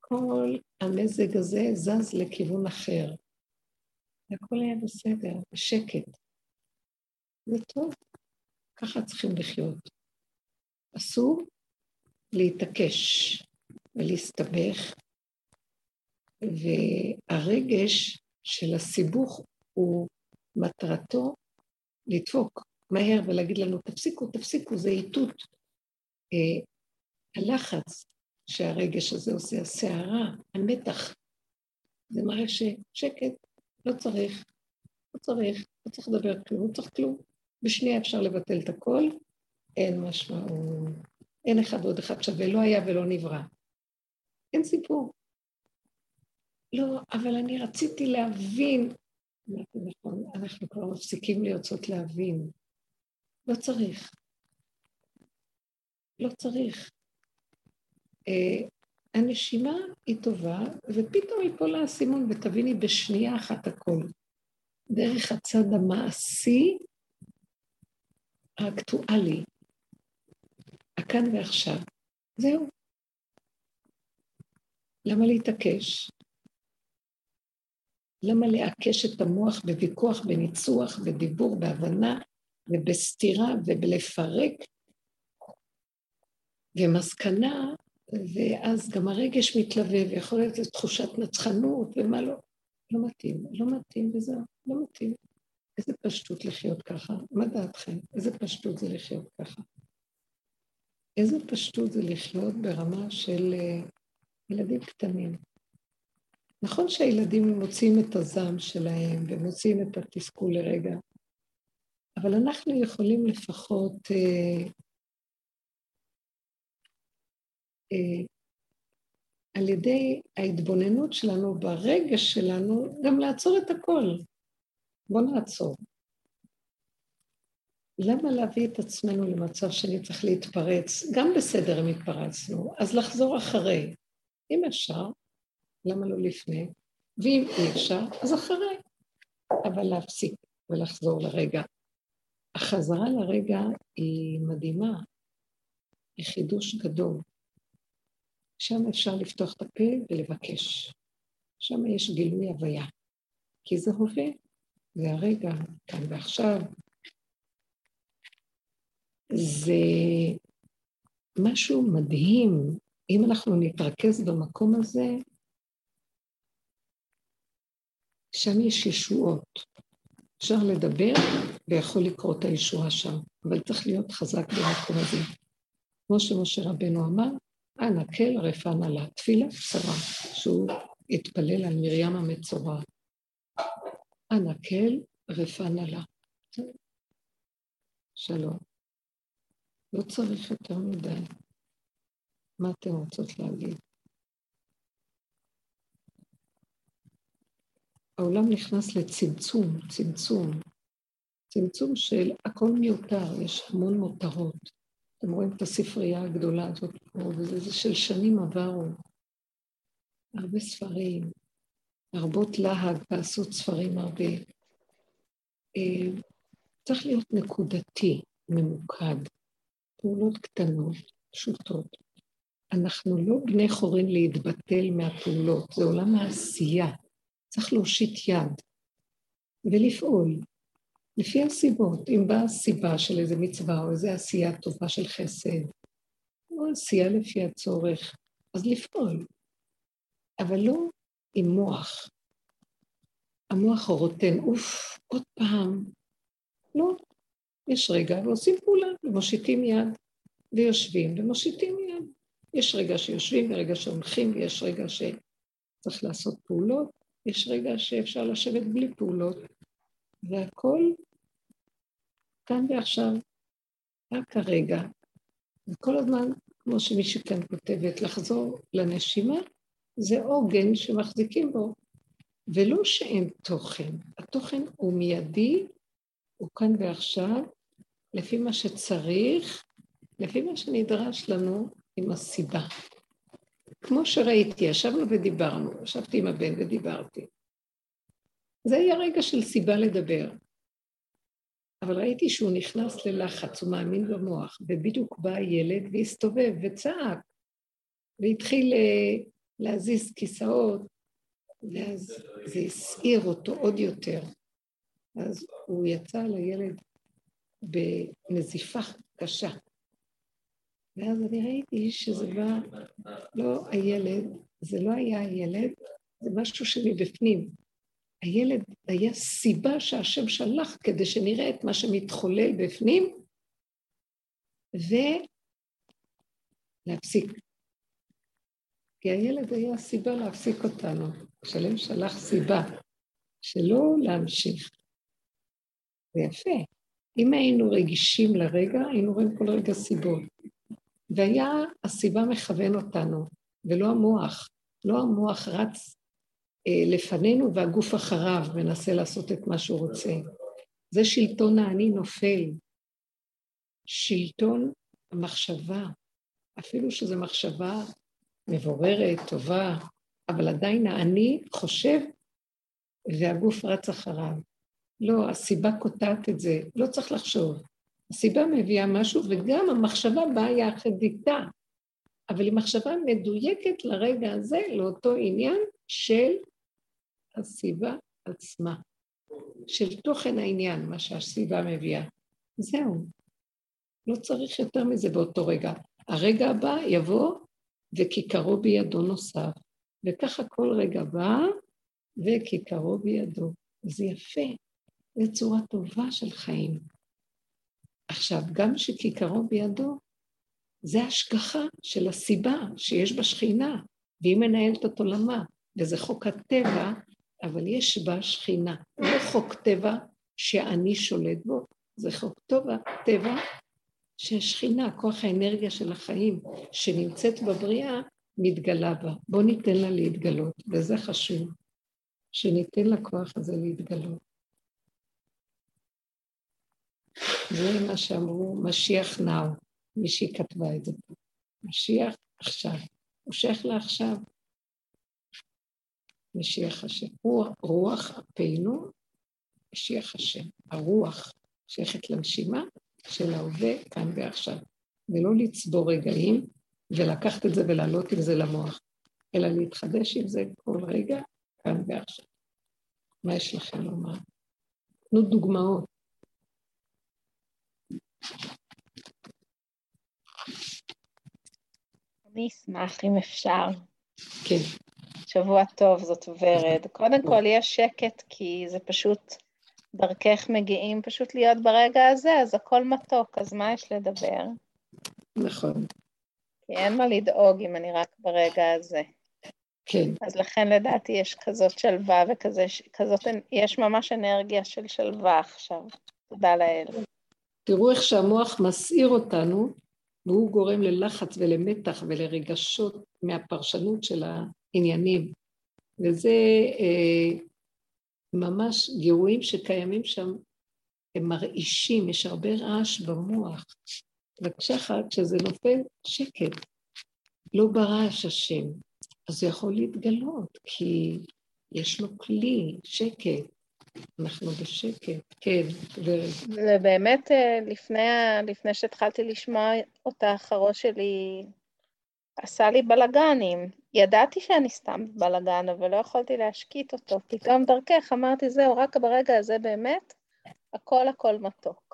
כל המזג הזה זז לכיוון אחר. והכל היה בסדר, בשקט. זה טוב. ככה צריכים לחיות. אסור להתעקש ולהסתבך והרגש של הסיבוך הוא מטרתו לדפוק מהר ולהגיד לנו, תפסיקו, תפסיקו, זה איתות. אה, הלחץ שהרגש הזה עושה, הסערה, המתח, זה מראה ששקט, לא צריך, לא צריך, לא צריך לדבר כלום, לא צריך כלום. בשנייה אפשר לבטל את הכל, אין משמעות, אין אחד ועוד אחד שווה, לא היה ולא נברא. אין סיפור. לא, אבל אני רציתי להבין. נכון, אנחנו כבר מפסיקים לרצות להבין. לא צריך. לא צריך. Uh, הנשימה היא טובה, ופתאום ייפול האסימון ותביני בשנייה אחת הכל. דרך הצד המעשי האקטואלי, הכאן ועכשיו. זהו. למה להתעקש? למה לעקש את המוח בוויכוח, בניצוח, בדיבור, בהבנה ובסתירה ובלפרק? ומסקנה, ואז גם הרגש מתלווה, ויכול להיות תחושת נצחנות ומה לא. לא מתאים, לא מתאים וזהו, לא מתאים. איזה פשטות לחיות ככה? מה דעתכם? איזה פשטות זה לחיות ככה? איזה פשטות זה לחיות ברמה של uh, ילדים קטנים. נכון שהילדים מוצאים את הזעם שלהם ומוצאים את התסכול לרגע, אבל אנחנו יכולים לפחות uh, על ידי ההתבוננות שלנו ברגש שלנו, גם לעצור את הכל. בואו נעצור. למה להביא את עצמנו למצב שאני צריך להתפרץ? גם בסדר אם התפרצנו, אז לחזור אחרי. אם אפשר, למה לא לפני? ואם אי אפשר, אז אחרי. אבל להפסיק ולחזור לרגע. החזרה לרגע היא מדהימה, היא חידוש גדול. שם אפשר לפתוח את הפה ולבקש. שם יש גילוי הוויה. כי זה הווה, זה הרגע, כאן ועכשיו. זה משהו מדהים, אם אנחנו נתרכז במקום הזה, שם יש ישועות. אפשר לדבר ויכול לקרות הישועה שם, אבל צריך להיות חזק במקום הזה. כמו שמשה רבנו אמר, אנא כל רפא לה, תפילה קצרה, שהוא התפלל על מרים המצורע. אנא כל רפא לה. שלום. לא צריך יותר מדי. מה אתן רוצות להגיד? העולם נכנס לצמצום, צמצום, צמצום של הכל מיותר, יש המון מותרות. אתם רואים את הספרייה הגדולה הזאת פה, וזה של שנים עברו. הרבה ספרים, הרבות להג לעשות ספרים הרבה. אה, צריך להיות נקודתי, ממוקד, פעולות קטנות, פשוטות. אנחנו לא בני חורין להתבטל מהפעולות, זה עולם העשייה. צריך להושיט יד ולפעול. לפי הסיבות, אם באה סיבה של איזה מצווה או איזו עשייה טובה של חסד, או עשייה לפי הצורך, אז לפעול. אבל לא עם מוח. המוח רוטן, אוף, עוד פעם. לא. יש רגע ועושים פעולה, ומושיטים יד, ויושבים ומושיטים יד. יש רגע שיושבים ורגע שהולכים, ויש רגע שצריך לעשות פעולות, יש רגע שאפשר לשבת בלי פעולות, והכל כאן ועכשיו, רק הרגע. וכל הזמן, כמו שמישהי כאן כותבת, לחזור לנשימה, זה עוגן שמחזיקים בו. ולא שאין תוכן, התוכן הוא מיידי, הוא כאן ועכשיו, לפי מה שצריך, לפי מה שנדרש לנו עם הסיבה. כמו שראיתי, ישבנו ודיברנו, ישבתי עם הבן ודיברתי. זה היה רגע של סיבה לדבר. אבל ראיתי שהוא נכנס ללחץ, הוא מאמין במוח, ובדיוק בא הילד והסתובב וצעק, והתחיל אה, להזיז כיסאות, ואז זה הסעיר אותו עוד יותר. אז הוא יצא לילד בנזיפה קשה. ואז אני ראיתי שזה בא, לא הילד, זה לא היה הילד, זה משהו שמבפנים. הילד היה סיבה שהשם שלח כדי שנראה את מה שמתחולל בפנים, ולהפסיק. כי הילד היה סיבה להפסיק אותנו. שלם שלח סיבה שלא להמשיך. זה יפה. אם היינו רגישים לרגע, היינו רואים כל רגע סיבות. והיה הסיבה מכוון אותנו, ולא המוח. לא המוח רץ לפנינו והגוף אחריו מנסה לעשות את מה שהוא רוצה. זה שלטון האני נופל. שלטון המחשבה, אפילו שזו מחשבה מבוררת, טובה, אבל עדיין האני חושב והגוף רץ אחריו. לא, הסיבה קוטעת את זה, לא צריך לחשוב. הסיבה מביאה משהו, וגם המחשבה באה יחד איתה. אבל היא מחשבה מדויקת לרגע הזה, לאותו עניין של הסיבה עצמה, של תוכן העניין, מה שהסיבה מביאה. זהו. לא צריך יותר מזה באותו רגע. הרגע הבא יבוא וכיכרו בידו נוסף. וככה כל רגע בא וכיכרו בידו. זה יפה. זו צורה טובה של חיים. עכשיו, גם שכיכרו בידו, זה השגחה של הסיבה שיש בה שכינה, והיא מנהלת את עולמה, וזה חוק הטבע, אבל יש בה שכינה. לא חוק טבע שאני שולט בו, זה חוק טבע, טבע שהשכינה, כוח האנרגיה של החיים שנמצאת בבריאה, מתגלה בה. בואו ניתן לה להתגלות, וזה חשוב, שניתן לכוח הזה להתגלות. זה מה שאמרו, משיח נאו, מישהי כתבה את זה. משיח עכשיו. הוא שייך לעכשיו. משיח השם. הוא רוח אפינו, משיח השם. הרוח שייכת לנשימה של ההווה כאן ועכשיו. ולא לצבור רגעים ולקחת את זה ולעלות עם זה למוח, אלא להתחדש עם זה כל רגע, כאן ועכשיו. מה יש לכם לומר? תנו דוגמאות. אני אשמח אם אפשר. כן. שבוע טוב, זאת ורד. [LAUGHS] קודם כל, יש שקט, כי זה פשוט, דרכך מגיעים פשוט להיות ברגע הזה, אז הכל מתוק, אז מה יש לדבר? נכון. כי אין מה לדאוג אם אני רק ברגע הזה. כן. אז לכן לדעתי יש כזאת שלווה וכזאת, יש ממש אנרגיה של שלווה עכשיו. תודה לאל. תראו איך שהמוח מסעיר אותנו, והוא גורם ללחץ ולמתח ולרגשות מהפרשנות של העניינים. וזה אה, ממש גירויים שקיימים שם, הם מרעישים, יש הרבה רעש במוח. בבקשה כשזה נופל, שקט. לא ברעש השם. אז זה יכול להתגלות, כי יש לו כלי, שקט. אנחנו בשקט, כן, ורד. ובאמת, אה, לפני, לפני שהתחלתי לשמוע אותך, הראש שלי עשה לי בלאגנים. ידעתי שאני סתם בלאגן, אבל לא יכולתי להשקיט אותו. פתאום דרכך אמרתי, זהו, רק ברגע הזה באמת, הכל הכל מתוק.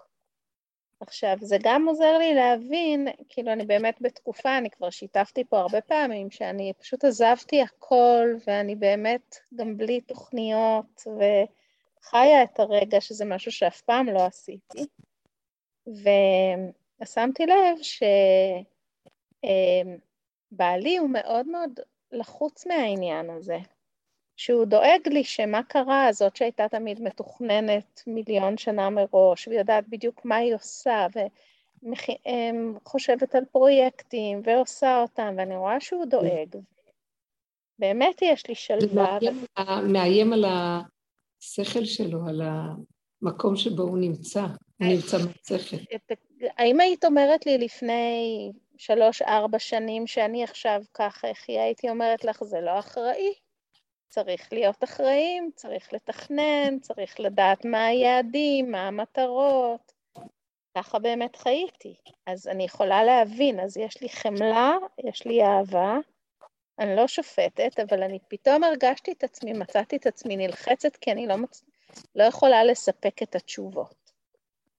עכשיו, זה גם עוזר לי להבין, כאילו, אני באמת בתקופה, אני כבר שיתפתי פה הרבה פעמים, שאני פשוט עזבתי הכל, ואני באמת גם בלי תוכניות, וחיה את הרגע, שזה משהו שאף פעם לא עשיתי. ושמתי לב שבעלי הוא מאוד מאוד לחוץ מהעניין הזה. שהוא דואג לי שמה קרה, זאת שהייתה תמיד מתוכננת מיליון שנה מראש, ויודעת בדיוק מה היא עושה, וחושבת על פרויקטים, ועושה אותם, ואני רואה שהוא דואג. באמת יש לי שלווה. זה מאיים על השכל שלו, על המקום שבו הוא נמצא, הוא נמצא בשכל. האם היית אומרת לי לפני שלוש-ארבע שנים שאני עכשיו ככה אחיה, הייתי אומרת לך, זה לא אחראי. צריך להיות אחראים, צריך לתכנן, צריך לדעת מה היעדים, מה המטרות. ככה באמת חייתי. אז אני יכולה להבין, אז יש לי חמלה, יש לי אהבה, אני לא שופטת, אבל אני פתאום הרגשתי את עצמי, מצאתי את עצמי נלחצת, כי אני לא, מצ... לא יכולה לספק את התשובות.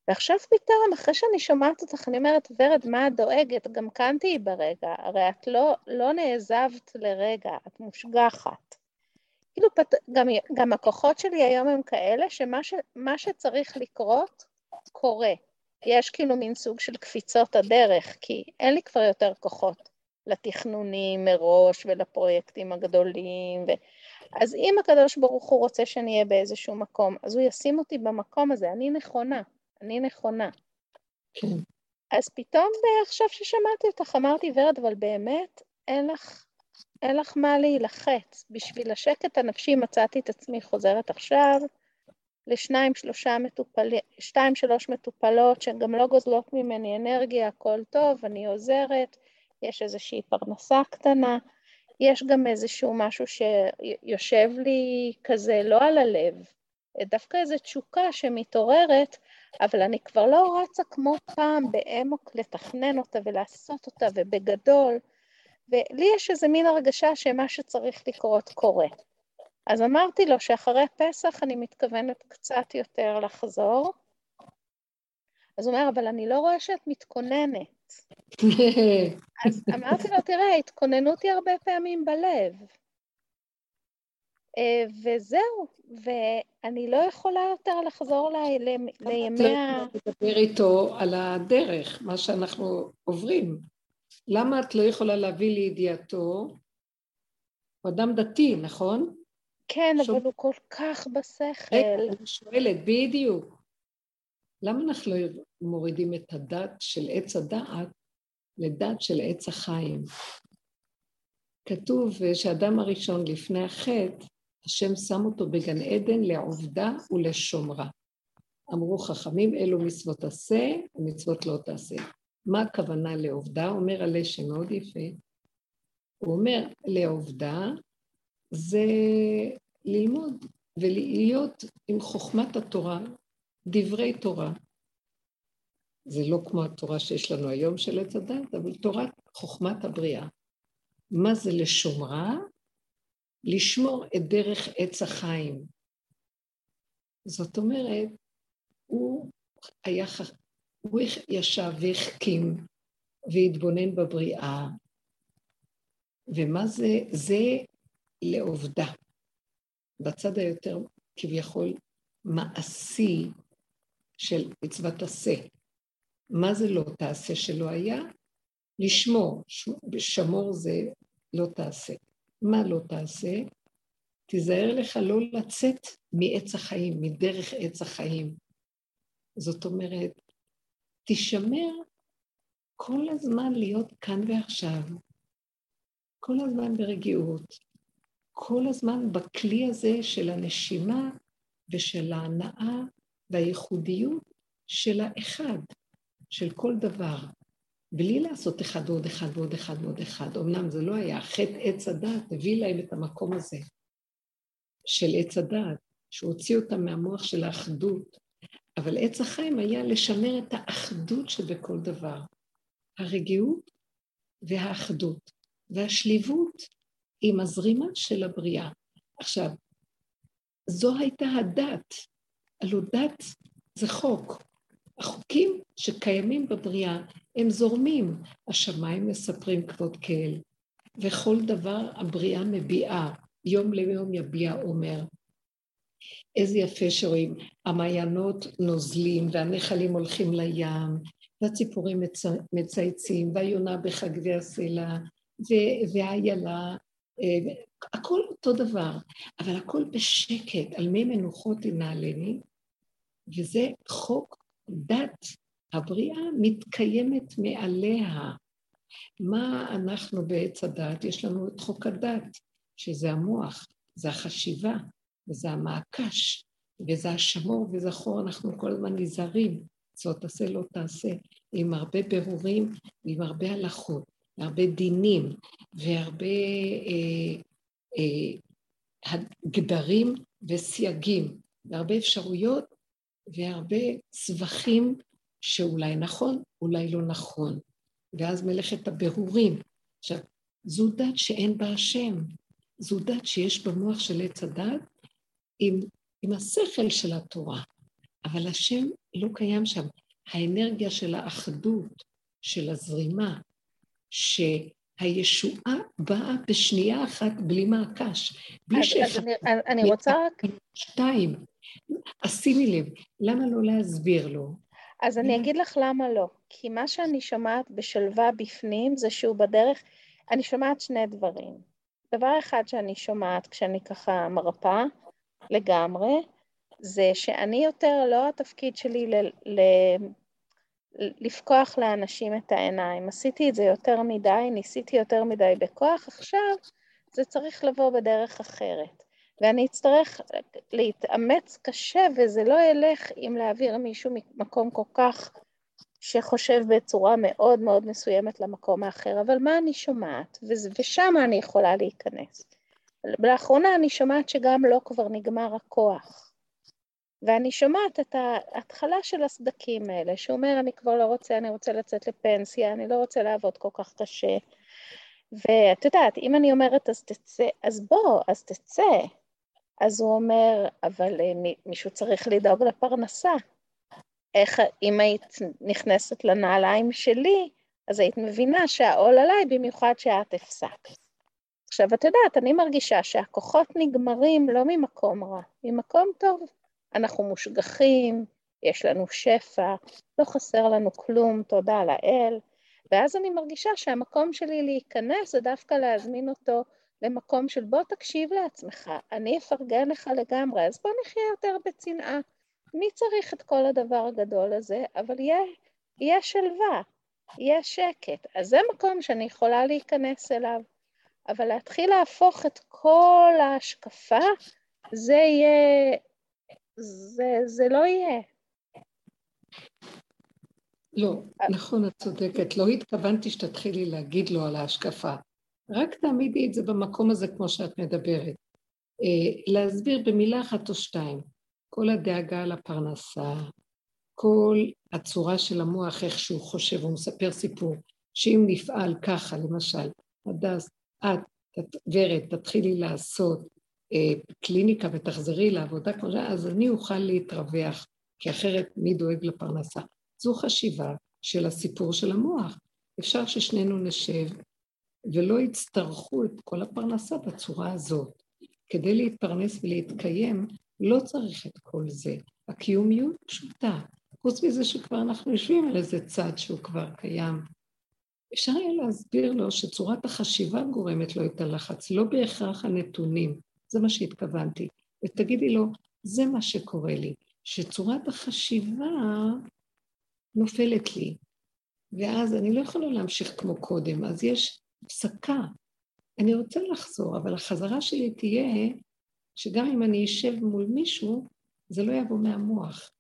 ועכשיו פתאום, אחרי שאני שומעת אותך, אני אומרת, ורד, מה את דואגת? גם כאן תהיי ברגע, הרי את לא, לא נעזבת לרגע, את מושגחת. כאילו, פת... גם, גם הכוחות שלי היום הם כאלה, שמה ש... שצריך לקרות, קורה. יש כאילו מין סוג של קפיצות הדרך, כי אין לי כבר יותר כוחות לתכנונים מראש ולפרויקטים הגדולים. ו... אז אם הקדוש ברוך הוא רוצה שאני אהיה באיזשהו מקום, אז הוא ישים אותי במקום הזה, אני נכונה, אני נכונה. כן. אז פתאום עכשיו ששמעתי אותך, אמרתי, ורד, אבל באמת אין לך, אין לך מה להילחץ. בשביל השקט הנפשי מצאתי את עצמי חוזרת עכשיו לשניים, שלושה מטופלים, שתיים, שלוש מטופלות שגם לא גוזלות ממני אנרגיה, הכל טוב, אני עוזרת, יש איזושהי פרנסה קטנה, יש גם איזשהו משהו שיושב לי כזה לא על הלב, דווקא איזו תשוקה שמתעוררת, אבל אני כבר לא רצה כמו פעם באמוק לתכנן אותה ולעשות אותה ובגדול, ולי יש איזה מין הרגשה שמה שצריך לקרות קורה. אז אמרתי לו שאחרי פסח אני מתכוונת קצת יותר לחזור. אז הוא אומר, אבל אני לא רואה שאת מתכוננת. [LAUGHS] אז אמרתי לו, תראה, התכוננות היא הרבה פעמים בלב. אה, וזהו, ואני לא יכולה יותר לחזור ל... לימי ה... את לא לדבר איתו על הדרך, מה שאנחנו עוברים. למה את לא יכולה להביא לידיעתו? הוא אדם דתי, נכון? כן, שוב... אבל הוא כל כך בשכל. רגע, אני שואלת, בדיוק. למה אנחנו לא מורידים את הדת של עץ הדעת לדת של עץ החיים? כתוב שאדם הראשון לפני החטא השם שם אותו בגן עדן לעובדה ולשומרה. אמרו חכמים, אלו מצוות עשה ומצוות לא תעשה. מה הכוונה לעובדה? אומר הלשם מאוד יפה. הוא אומר, לעובדה זה ללמוד ולהיות עם חוכמת התורה, דברי תורה. זה לא כמו התורה שיש לנו היום של עץ הדת, אבל תורת חוכמת הבריאה. מה זה לשומרה? לשמור את דרך עץ החיים. זאת אומרת, הוא היה, הוא ישב והחכים והתבונן בבריאה, ומה זה? זה לעובדה. בצד היותר כביכול מעשי של מצוות עשה. מה זה לא תעשה שלא היה? לשמור. שמור זה לא תעשה. מה לא תעשה? תיזהר לך לא לצאת מעץ החיים, מדרך עץ החיים. זאת אומרת, תשמר כל הזמן להיות כאן ועכשיו, כל הזמן ברגיעות, כל הזמן בכלי הזה של הנשימה ושל ההנאה והייחודיות של האחד, של כל דבר. בלי לעשות אחד ועוד אחד ועוד אחד ועוד אחד. אמנם זה לא היה, חטא עץ הדעת הביא להם את המקום הזה של עץ הדעת, שהוציא אותם מהמוח של האחדות. אבל עץ החיים היה לשמר את האחדות שבכל דבר. הרגיעות והאחדות, והשליבות עם הזרימה של הבריאה. עכשיו, זו הייתה הדת. הלוא דת זה חוק. החוקים שקיימים בבריאה הם זורמים. השמיים מספרים כבוד כאל, וכל דבר הבריאה מביעה, יום ליום יביע אומר. איזה יפה שרואים, המעיינות נוזלים והנחלים הולכים לים, והציפורים מצ... מצייצים, והיונה בחגבי הסלע, והאיילה, אה, הכל אותו דבר, אבל הכל בשקט, על מי מנוחות תנעלני, וזה חוק דת הבריאה מתקיימת מעליה. מה אנחנו בעץ הדת? יש לנו את חוק הדת, שזה המוח, זה החשיבה, וזה המעקש, וזה השמור וזכור, אנחנו כל הזמן נזהרים, זאת תעשה לא תעשה, עם הרבה ברורים ועם הרבה הלכות, והרבה דינים, והרבה אה, אה, גדרים וסייגים, והרבה אפשרויות והרבה צווחים שאולי נכון, אולי לא נכון. ואז מלאכת הבירורים. עכשיו, זו דת שאין בה השם. זו דת שיש במוח של עץ הדת עם, עם השכל של התורה, אבל השם לא קיים שם. האנרגיה של האחדות, של הזרימה, שהכל הישועה באה בשנייה אחת בלי מעקש, בלי שאחד... אני, אני רוצה רק... שתיים, אז שימי לב, למה לא להסביר לו? אז אני אגיד לך למה לא. כי מה שאני שומעת בשלווה בפנים זה שהוא בדרך, אני שומעת שני דברים. דבר אחד שאני שומעת כשאני ככה מרפאה לגמרי, זה שאני יותר, לא התפקיד שלי ל, ל, לפקוח לאנשים את העיניים. עשיתי את זה יותר מדי, ניסיתי יותר מדי בכוח, עכשיו זה צריך לבוא בדרך אחרת. ואני אצטרך להתאמץ קשה, וזה לא ילך אם להעביר מישהו ממקום כל כך שחושב בצורה מאוד מאוד מסוימת למקום האחר, אבל מה אני שומעת? ושם אני יכולה להיכנס. לאחרונה אני שומעת שגם לא כבר נגמר הכוח. ואני שומעת את ההתחלה של הסדקים האלה, שהוא אומר, אני כבר לא רוצה, אני רוצה לצאת לפנסיה, אני לא רוצה לעבוד כל כך קשה. ואת יודעת, אם אני אומרת, אז תצא, אז בוא, אז תצא. אז הוא אומר, אבל אה, מישהו צריך לדאוג לפרנסה. איך, אם היית נכנסת לנעליים שלי, אז היית מבינה שהעול עליי, במיוחד שאת הפסקת. עכשיו, את יודעת, אני מרגישה שהכוחות נגמרים לא ממקום רע, ממקום טוב. אנחנו מושגחים, יש לנו שפע, לא חסר לנו כלום, תודה לאל. ואז אני מרגישה שהמקום שלי להיכנס זה דווקא להזמין אותו למקום של בוא תקשיב לעצמך, אני אפרגן לך לגמרי, אז בוא נחיה יותר בצנעה. מי צריך את כל הדבר הגדול הזה? אבל יהיה, יהיה שלווה, יהיה שקט. אז זה מקום שאני יכולה להיכנס אליו. אבל להתחיל להפוך את כל ההשקפה, זה יהיה, זה, זה לא יהיה. לא, נכון, את צודקת. לא התכוונתי שתתחילי להגיד לו על ההשקפה. רק תעמידי את זה במקום הזה כמו שאת מדברת. אה, להסביר במילה אחת או שתיים. כל הדאגה על הפרנסה, כל הצורה של המוח, איך שהוא חושב, הוא מספר סיפור, שאם נפעל ככה, למשל, הדס, את, ורד, תתחילי לעשות אה, קליניקה ותחזרי לעבודה כמו זה, אז אני אוכל להתרווח, כי אחרת מי דואג לפרנסה? זו חשיבה של הסיפור של המוח. אפשר ששנינו נשב ולא יצטרכו את כל הפרנסה בצורה הזאת. כדי להתפרנס ולהתקיים, לא צריך את כל זה. הקיומיות פשוטה. חוץ מזה שכבר אנחנו יושבים על איזה צד שהוא כבר קיים. אפשר היה להסביר לו שצורת החשיבה גורמת לו את הלחץ, לא בהכרח הנתונים. זה מה שהתכוונתי. ותגידי לו, זה מה שקורה לי, שצורת החשיבה נופלת לי, ואז אני לא יכולה להמשיך כמו קודם, אז יש הפסקה. אני רוצה לחזור, אבל החזרה שלי תהיה שגם אם אני אשב מול מישהו, זה לא יבוא מהמוח.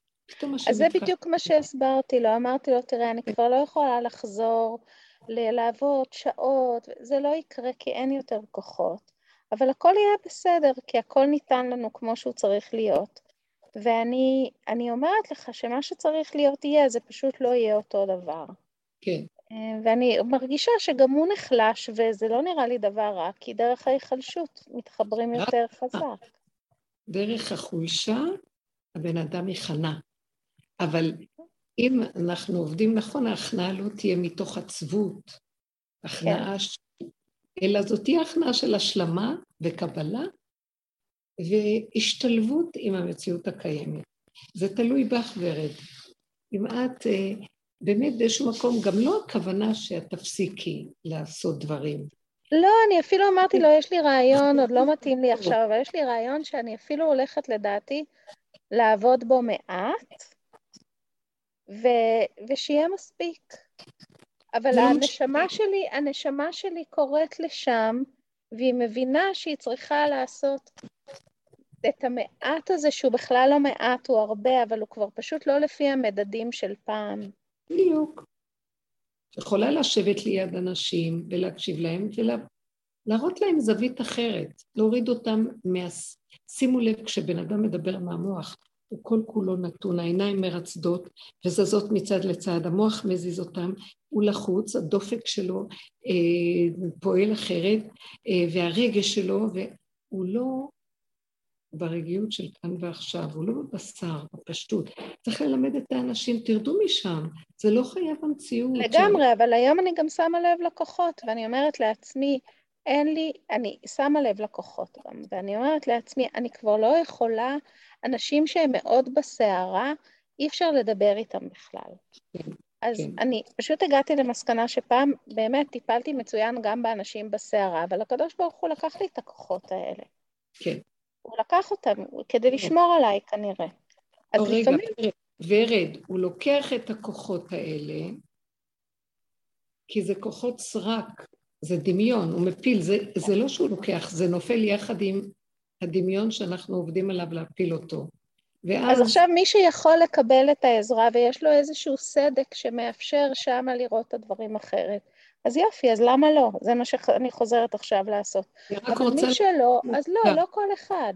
אז זה בדיוק מה שהסברתי לו, אמרתי לו, תראה, אני כבר לא יכולה לחזור לעבוד שעות, זה לא יקרה כי אין יותר כוחות, אבל הכל יהיה בסדר, כי הכל ניתן לנו כמו שהוא צריך להיות. ואני אומרת לך שמה שצריך להיות יהיה, זה פשוט לא יהיה אותו דבר. כן. ואני מרגישה שגם הוא נחלש, וזה לא נראה לי דבר רע, כי דרך ההיחלשות מתחברים יותר חזק. דרך החולשה הבן אדם יכנע. אבל אם אנחנו עובדים נכון, ההכנעה לא תהיה מתוך עצבות. הכנעה, כן. אלא זאת תהיה הכנעה של השלמה וקבלה והשתלבות עם המציאות הקיימת. זה תלוי בך ורד. אם את אה, באמת באיזשהו מקום, גם לא הכוונה שאת תפסיקי לעשות דברים. לא, אני אפילו אמרתי לו, יש לי רעיון, עוד לא מתאים לי [LAUGHS] עכשיו, אבל יש לי רעיון שאני אפילו הולכת לדעתי לעבוד בו מעט, ו... ושיהיה מספיק. אבל לא הנשמה שלי, הנשמה שלי קוראת לשם, והיא מבינה שהיא צריכה לעשות את המעט הזה, שהוא בכלל לא מעט, הוא הרבה, אבל הוא כבר פשוט לא לפי המדדים של פעם. בדיוק. יכולה לשבת ליד אנשים ולהקשיב להם ולהראות להם זווית אחרת, להוריד אותם מה... שימו לב, כשבן אדם מדבר מהמוח, הוא כל כולו נתון, העיניים מרצדות וזזות מצד לצד, המוח מזיז אותם, הוא לחוץ, הדופק שלו אה, פועל אחרת, אה, והרגש שלו, והוא לא ברגיעות של כאן ועכשיו, הוא לא בבשר, בפשטות. צריך ללמד את האנשים, תרדו משם, זה לא חייב המציאות. לגמרי, של... אבל היום אני גם שמה לב לכוחות, ואני אומרת לעצמי, אין לי, אני שמה לב לכוחות גם, ואני אומרת לעצמי, אני כבר לא יכולה, אנשים שהם מאוד בסערה, אי אפשר לדבר איתם בכלל. כן, אז כן. אני פשוט הגעתי למסקנה שפעם באמת טיפלתי מצוין גם באנשים בסערה, אבל הקדוש ברוך הוא לקח לי את הכוחות האלה. כן. הוא לקח אותם כדי. לשמור עליי כנראה. אז רגע, לפעמים... ורד, הוא לוקח את הכוחות האלה, כי זה כוחות סרק, זה דמיון, הוא מפיל, זה, זה לא שהוא לוקח, זה נופל יחד עם הדמיון שאנחנו עובדים עליו להפיל אותו. ואז... אז עכשיו מי שיכול לקבל את העזרה ויש לו איזשהו סדק שמאפשר שמה לראות את הדברים אחרת, אז יופי, אז למה לא? זה מה שאני חוזרת עכשיו לעשות. אבל רוצה... מי שלא, אז לא, לא כל אחד.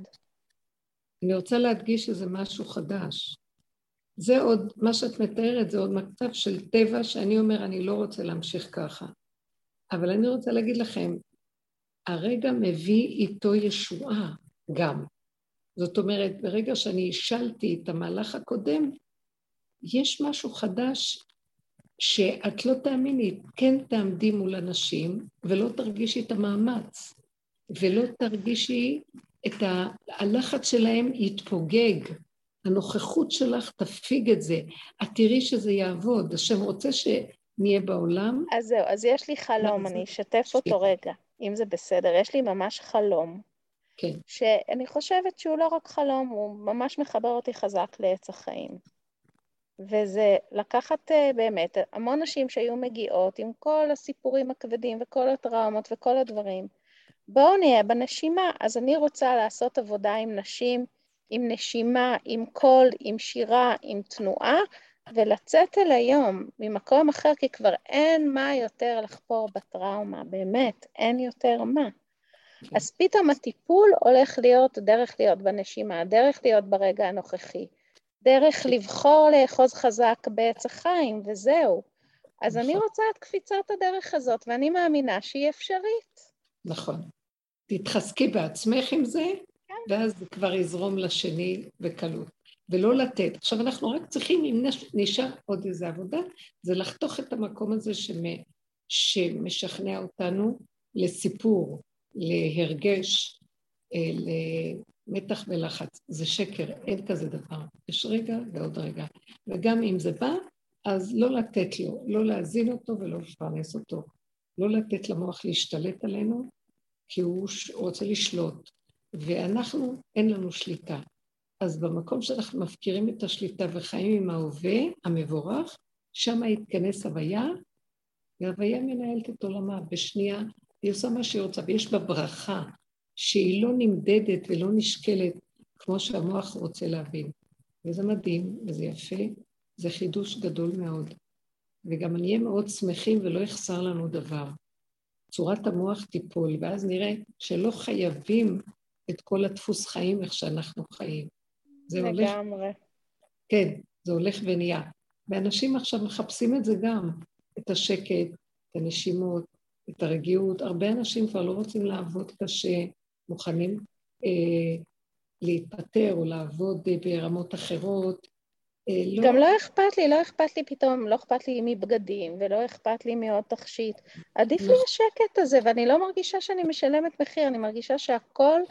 אני רוצה להדגיש שזה משהו חדש. זה עוד, מה שאת מתארת זה עוד מצב של טבע שאני אומר, אני לא רוצה להמשיך ככה. אבל אני רוצה להגיד לכם, הרגע מביא איתו ישועה גם. זאת אומרת, ברגע שאני השלתי את המהלך הקודם, יש משהו חדש שאת לא תאמיני, כן תעמדי מול אנשים ולא תרגישי את המאמץ, ולא תרגישי את ה... הלחץ שלהם יתפוגג, הנוכחות שלך תפיג את זה, את תראי שזה יעבוד, השם רוצה שנהיה בעולם. אז זהו, אז יש לי חלום, אני אשתף אותו רגע, אם זה בסדר, יש לי ממש חלום. כן. שאני חושבת שהוא לא רק חלום, הוא ממש מחבר אותי חזק לעץ החיים. וזה לקחת אה, באמת המון נשים שהיו מגיעות עם כל הסיפורים הכבדים וכל הטראומות וכל הדברים. בואו נהיה בנשימה. אז אני רוצה לעשות עבודה עם נשים, עם נשימה, עם קול, עם שירה, עם תנועה, ולצאת אל היום ממקום אחר, כי כבר אין מה יותר לחפור בטראומה, באמת, אין יותר מה. כן. אז פתאום הטיפול הולך להיות דרך להיות בנשימה, דרך להיות ברגע הנוכחי. דרך לבחור לאחוז חזק בעץ החיים, וזהו. אז נכון. אני רוצה את קפיצת הדרך הזאת, ואני מאמינה שהיא אפשרית. נכון. תתחזקי בעצמך עם זה, כן. ואז זה כבר יזרום לשני בקלות. ולא לתת. עכשיו, אנחנו רק צריכים, אם נשאר עוד איזו עבודה, זה לחתוך את המקום הזה שמשכנע אותנו לסיפור, להרגש, אה, מתח ולחץ. זה שקר, אין כזה דבר. יש רגע ועוד רגע. וגם אם זה בא, אז לא לתת לו, לא להזין אותו ולא לפרנס אותו. לא לתת למוח להשתלט עלינו, כי הוא רוצה לשלוט. ואנחנו, אין לנו שליטה. אז במקום שאנחנו מפקירים את השליטה וחיים עם ההווה המבורך, שם יתכנס הוויה, והוויה מנהלת את עולמה בשנייה, היא עושה מה שהיא רוצה, ויש בה ברכה, שהיא לא נמדדת ולא נשקלת כמו שהמוח רוצה להבין. וזה מדהים, וזה יפה, זה חידוש גדול מאוד. וגם נהיה מאוד שמחים ולא יחסר לנו דבר. צורת המוח תיפול, ואז נראה שלא חייבים את כל הדפוס חיים איך שאנחנו חיים. זה הולך... לגמרי. כן, זה הולך ונהיה. ואנשים עכשיו מחפשים את זה גם, את השקט, את הנשימות, את הרגיעות. הרבה אנשים כבר לא רוצים לעבוד קשה, מוכנים אה, להתפטר או לעבוד אה, ברמות אחרות. אה, לא... גם לא אכפת לי, לא אכפת לי פתאום, לא אכפת לי מבגדים ולא אכפת לי מעוד תכשיט. עדיף לי נכון. השקט הזה, ואני לא מרגישה שאני משלמת מחיר, אני מרגישה שהכל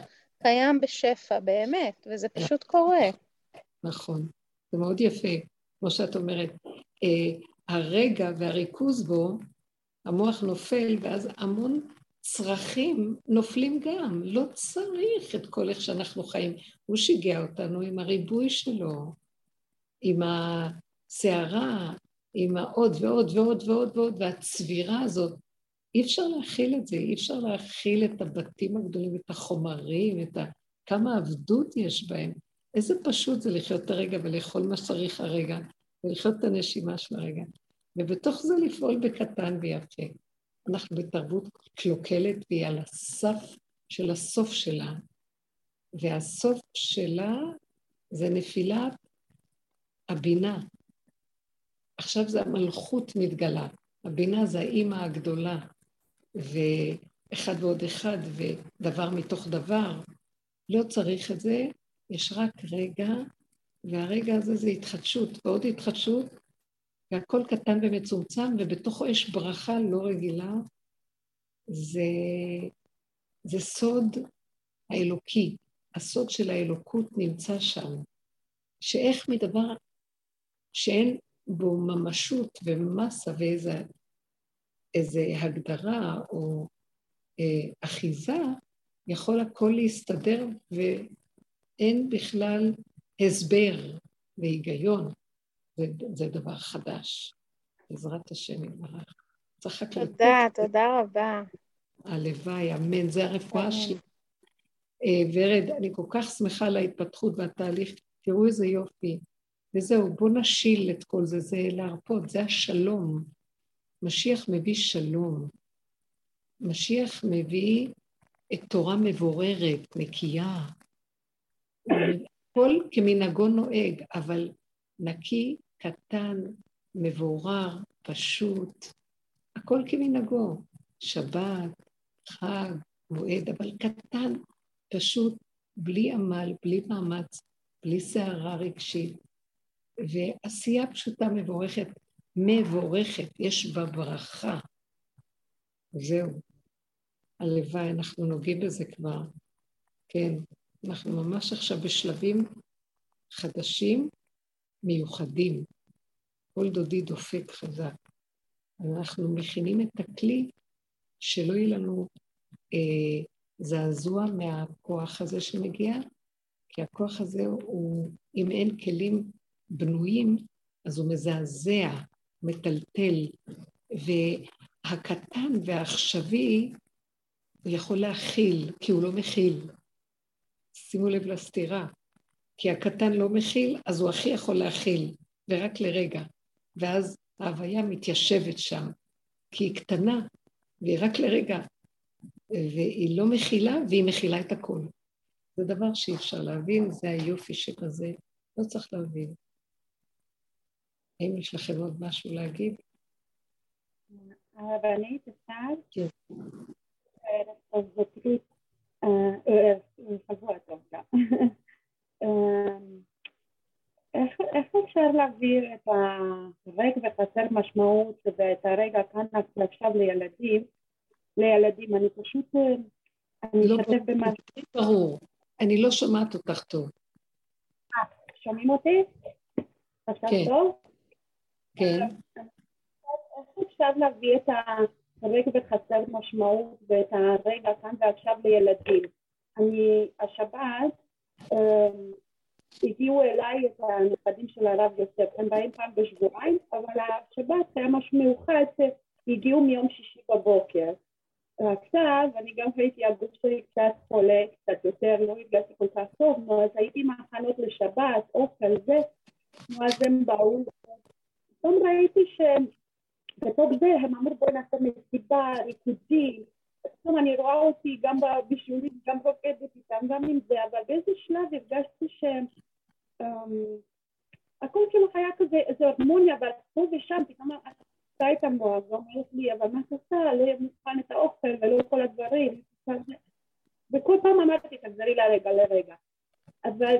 קיים בשפע, באמת, וזה פשוט קורה. נכון, זה מאוד יפה, כמו שאת אומרת. אה, הרגע והריכוז בו, המוח נופל, ואז המון צרכים נופלים גם, לא צריך את כל איך שאנחנו חיים. הוא שיגע אותנו עם הריבוי שלו, עם הסערה, עם העוד ועוד ועוד ועוד ועוד, והצבירה הזאת. אי אפשר להכיל את זה, אי אפשר להכיל את הבתים הגדולים, את החומרים, את ה... כמה עבדות יש בהם. איזה פשוט זה לחיות את הרגע ולאכול מה שצריך הרגע, ולחיות את הנשימה של הרגע. ובתוך זה לפעול בקטן ויפה. אנחנו בתרבות קלוקלת והיא על הסף של הסוף שלה, והסוף שלה זה נפילת הבינה. עכשיו זה המלכות מתגלה. הבינה זה האימא הגדולה, ואחד ועוד אחד, ודבר מתוך דבר, לא צריך את זה, יש רק רגע, והרגע הזה זה התחדשות, ועוד התחדשות, והכל קטן ומצומצם, ובתוכו יש ברכה לא רגילה. זה, זה סוד האלוקי, הסוד של האלוקות נמצא שם, שאיך מדבר שאין בו ממשות ומסה ואיזה איזה הגדרה או אה, אחיזה, יכול הכל להסתדר ואין בכלל הסבר והיגיון. זה, זה דבר חדש. בעזרת השם יתברך. צריך רק לתת... תודה, תודה רבה. הלוואי, אמן. זה הרפואה שלי. אה, ורד, אני כל כך שמחה על ההתפתחות והתהליך. תראו איזה יופי. וזהו, בואו נשיל את כל זה, זה להרפות, זה השלום. משיח מביא שלום. משיח מביא את תורה מבוררת, נקייה. הכל כמנהגו נוהג, אבל נקי, קטן, מבורר, פשוט. הכל כמנהגו. שבת, חג, מועד, אבל קטן, פשוט, בלי עמל, בלי מאמץ, בלי סערה רגשית, ועשייה פשוטה מבורכת, מבורכת, יש בה ברכה. זהו. הלוואי, אנחנו נוגעים בזה כבר. כן, אנחנו ממש עכשיו בשלבים חדשים, מיוחדים. כל דודי דופק חזק. אנחנו מכינים את הכלי שלא יהיה לנו אה, זעזוע מהכוח הזה שמגיע, כי הכוח הזה הוא, אם אין כלים בנויים, אז הוא מזעזע, מטלטל, והקטן והעכשווי, יכול להכיל, כי הוא לא מכיל. שימו לב לסתירה. כי הקטן לא מכיל, אז הוא הכי יכול להכיל, ורק לרגע. ואז ההוויה מתיישבת שם, כי היא קטנה, והיא רק לרגע, והיא לא מכילה, והיא מכילה את הכול. זה דבר שאי אפשר להבין, זה היופי שבזה, לא צריך להבין. האם יש לכם עוד משהו להגיד? הרבנית, אפשר? כן. אז זה שבוע טוב גם. איך אפשר להעביר את הרגע וחסר משמעות ואת הרגע כאן עכשיו לילדים, לילדים, אני פשוט, אני לא אשתף במה... ברור, אני לא שומעת אותך טוב. אה, שומעים אותי? עכשיו כן. טוב? כן. איך אפשר להביא את הרגע וחסר משמעות ואת הרגע כאן ועכשיו לילדים? אני, השבת, הגיעו אליי את הנכדים של הרב יוסף, הם באים פעם בשבועיים, אבל השבת היה משהו מיוחד שהגיעו מיום שישי בבוקר. עכשיו, אני גם הייתי, הגוף שלי קצת חולה, קצת יותר, לא הרגשתי כל כך טוב, נו, אז הייתי מחנות לשבת, אוכל, זה, נו, אז הם באו, פתאום ראיתי שבתוך זה הם אמרו בואי נעשה מסיבה, ריקודים, פתאום אני רואה אותי גם בבישולים, גם רוקדת איתם, גם עם זה, אבל באיזה שלב הרגשתי שהם... Um, הכל כאילו היה כזה, איזו הרמוניה, אבל פה ושם פתאום עשתה את המוח ואומרת לי, אבל מה את עושה? לא מוכן את האוכל ולא כל הדברים. וכל פעם אמרתי, תחזרי לרגע, לרגע. אבל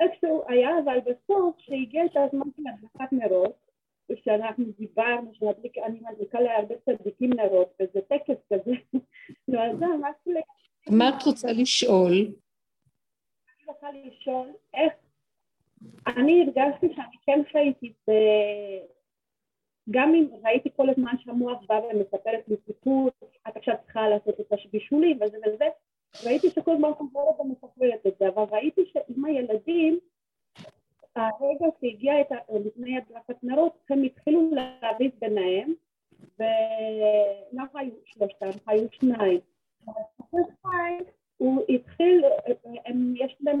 איכשהו היה, אבל בסוף, כשהגיע את הזמן של הדלקת נרות, ושאנחנו דיברנו, שאני מדליקה להרבה צדיקים נרות, וזה טקס כזה, [LAUGHS] נו, אז זה ממש... מה את רוצה לשאול? אני רוצה לשאול איך... אני הרגשתי שאני כן חייתי ב... גם אם ראיתי כל הזמן שהמוח בא ומספרת לי סיפור, את עכשיו צריכה לעשות את הבישולים וזה וזה, ראיתי שכל הזמן חוזרת ומספרת את זה, אבל ראיתי שעם הילדים, הרגע שהגיע את ה... לפני הדלקת נרות, הם התחילו להריב ביניהם, ולא היו שלושתם, היו שניים. הוא התחיל, הם, יש להם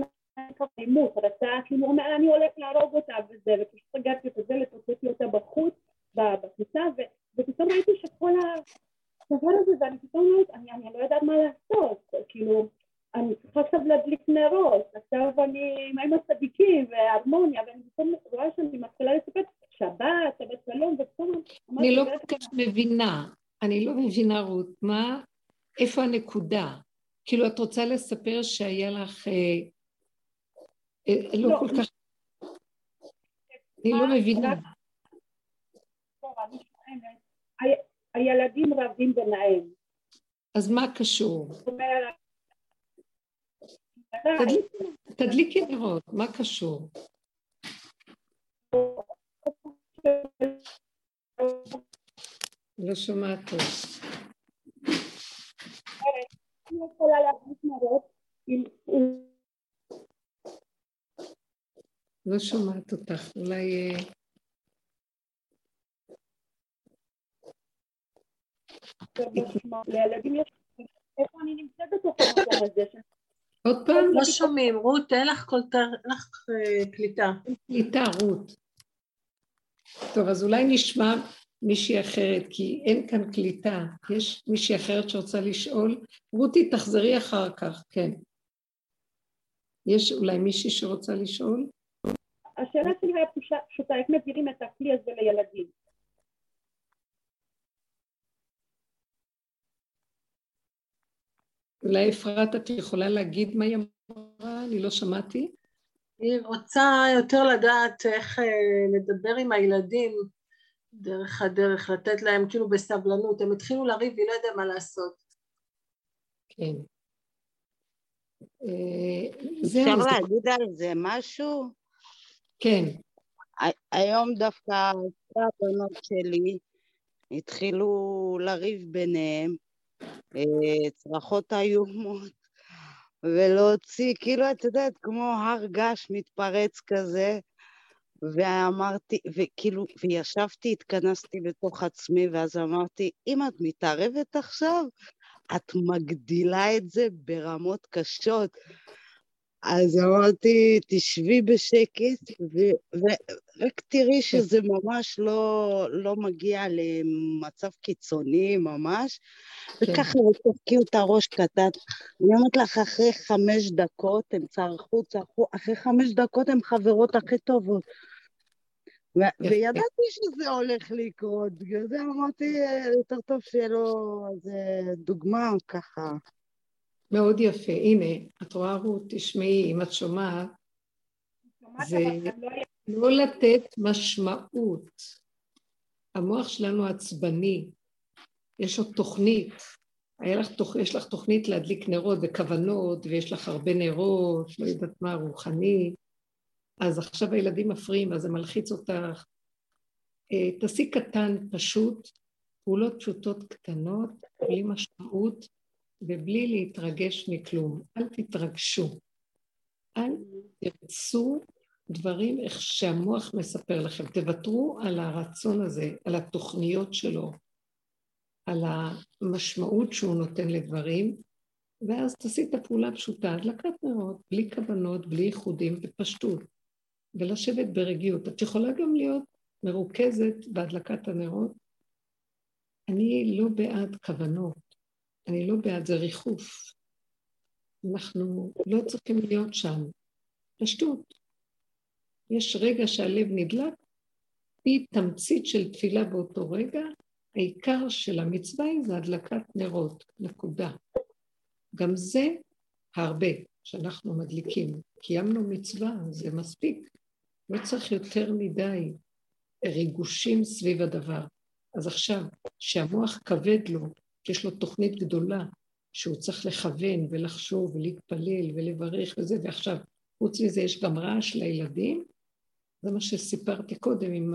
עימות, רצה, כאילו הוא אומר, אני הולך להרוג אותה וזה, ופשוט סגרתי את הדלת, הוצאתי אותה בחוץ, בכניסה, ופתאום ראיתי שכל הדבר הזה, ואני פתאום אומרת, אני, אני לא יודעת מה לעשות, כאילו, אני צריכה עכשיו להדליק נרות, עכשיו אני עם הצדיקים וההרמוניה, ואני פתאום רואה שאני מתחילה לספר שבת, שבת שלום, ופתאום... אני לא כל כך מבינה, אני לא מבינה, רות, מה, איפה הנקודה? כאילו את רוצה לספר שהיה לך... אה, אה, לא לא. כל כך... אני לא מבינה. ה- הילדים רבים ביניהם. אז מה קשור? תדליקי נרות, מה קשור? שומעת טוב. אני יכולה לא שומעת אותך, אולי... אה, עוד פעם? לא שומעים, רות, לך. אין לך אה, קליטה. קליטה, רות. טוב, אז אולי נשמע מישהי אחרת, כי אין כאן קליטה. יש מישהי אחרת שרוצה לשאול? רותי, תחזרי אחר כך, כן. יש אולי מישהי שרוצה לשאול? השאלה שלי הייתה פשוטה- איך מעבירים את הכלי הזה לילדים? אולי אפרת, את יכולה להגיד מה היא אמרה? אני לא שמעתי. היא רוצה יותר לדעת איך אה, לדבר עם הילדים דרך הדרך, לתת להם כאילו בסבלנות. הם התחילו לריב והיא לא יודעת מה לעשות. כן. אה, אפשר להגיד על זה משהו? כן. היום דווקא שתי הבנות שלי התחילו לריב ביניהם, אה, צרחות איומות, ולהוציא, כאילו, את יודעת, כמו הר געש מתפרץ כזה, ואמרתי, וכאילו, וישבתי, התכנסתי לתוך עצמי, ואז אמרתי, אם את מתערבת עכשיו, את מגדילה את זה ברמות קשות. אז אמרתי, תשבי בשקט, ורק תראי שזה ממש לא, לא מגיע למצב קיצוני ממש, כן. וככה תפקיעו את הראש קטן. אני אומרת לך, אחרי חמש דקות הם צרחו, צרחו, אחרי חמש דקות הם חברות הכי טובות. וידעתי שזה הולך לקרות, בגלל זה אמרתי, "אה, יותר טוב שיהיה לו איזה דוגמה ככה. מאוד יפה. הנה, את רואה, רות, תשמעי, אם את שומעת, זה- לא לא לתת משמעות. המוח שלנו עצבני, יש לו תוכנית. לך, יש לך תוכנית להדליק נרות וכוונות, ויש לך הרבה נרות, לא יודעת מה, רוחני. אז עכשיו הילדים מפריעים, אז זה מלחיץ אותך. אה, תעשי קטן, פשוט, פעולות פשוטות קטנות, בלי משמעות ובלי להתרגש מכלום. אל תתרגשו. אל תרצו דברים איך שהמוח מספר לכם. תוותרו על הרצון הזה, על התוכניות שלו, על המשמעות שהוא נותן לדברים, ואז תעשי את הפעולה הפשוטה, הדלקת נרות, בלי כוונות, בלי ייחודים, בפשטות, ולשבת ברגיעות. את יכולה גם להיות מרוכזת בהדלקת הנרות. אני לא בעד כוונות, אני לא בעד זה ריחוף. אנחנו לא צריכים להיות שם. פשטות. יש רגע שהלב נדלק, היא תמצית של תפילה באותו רגע, העיקר של המצווה היא זה הדלקת נרות, נקודה. גם זה הרבה שאנחנו מדליקים. קיימנו מצווה, זה מספיק. לא צריך יותר מדי ריגושים סביב הדבר. אז עכשיו, שהמוח כבד לו, שיש לו תוכנית גדולה, שהוא צריך לכוון ולחשוב ולהתפלל ולברך וזה, ועכשיו, חוץ מזה יש גם רעש לילדים, זה מה שסיפרתי קודם עם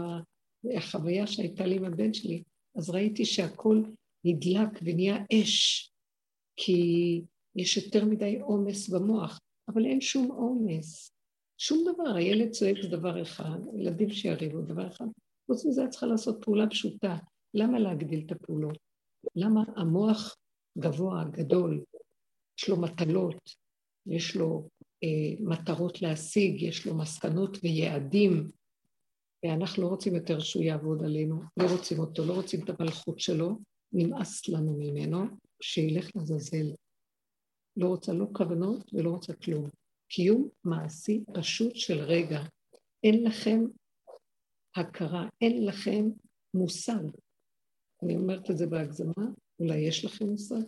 החוויה שהייתה לי עם הבן שלי, אז ראיתי שהכל נדלק ונהיה אש, כי יש יותר מדי עומס במוח, אבל אין שום עומס, שום דבר, הילד צועק זה דבר אחד, ילדים שיריבו דבר אחד, חוץ מזה את צריכה לעשות פעולה פשוטה, למה להגדיל את הפעולות? למה המוח גבוה, גדול, יש לו מטלות, יש לו אה, מטרות להשיג, יש לו מסקנות ויעדים, ואנחנו לא רוצים יותר שהוא יעבוד עלינו, לא רוצים אותו, לא רוצים את המלכות שלו, נמאס לנו ממנו, שילך לעזאזל. לא רוצה לא כוונות ולא רוצה כלום. קיום מעשי פשוט של רגע. אין לכם הכרה, אין לכם מושג. אני אומרת את זה בהגזמה, אולי יש לכם מושג?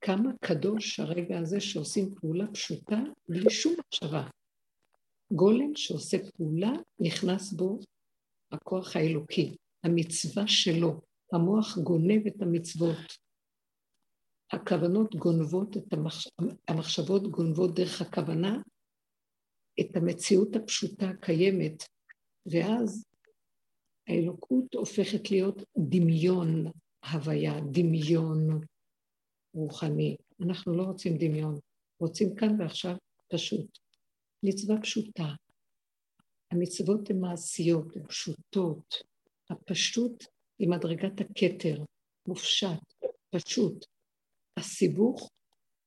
כמה קדוש הרגע הזה שעושים פעולה פשוטה בלי שום מחשבה. גולם שעושה פעולה, נכנס בו הכוח האלוקי, המצווה שלו. המוח גונב את המצוות. הכוונות גונבות את המחש... המחשבות גונבות דרך הכוונה את המציאות הפשוטה הקיימת, ואז האלוקות הופכת להיות דמיון הוויה, דמיון רוחני. אנחנו לא רוצים דמיון, רוצים כאן ועכשיו פשוט. מצווה פשוטה. המצוות הן מעשיות, הן פשוטות. הפשוט היא מדרגת הכתר, מופשט, פשוט. הסיבוך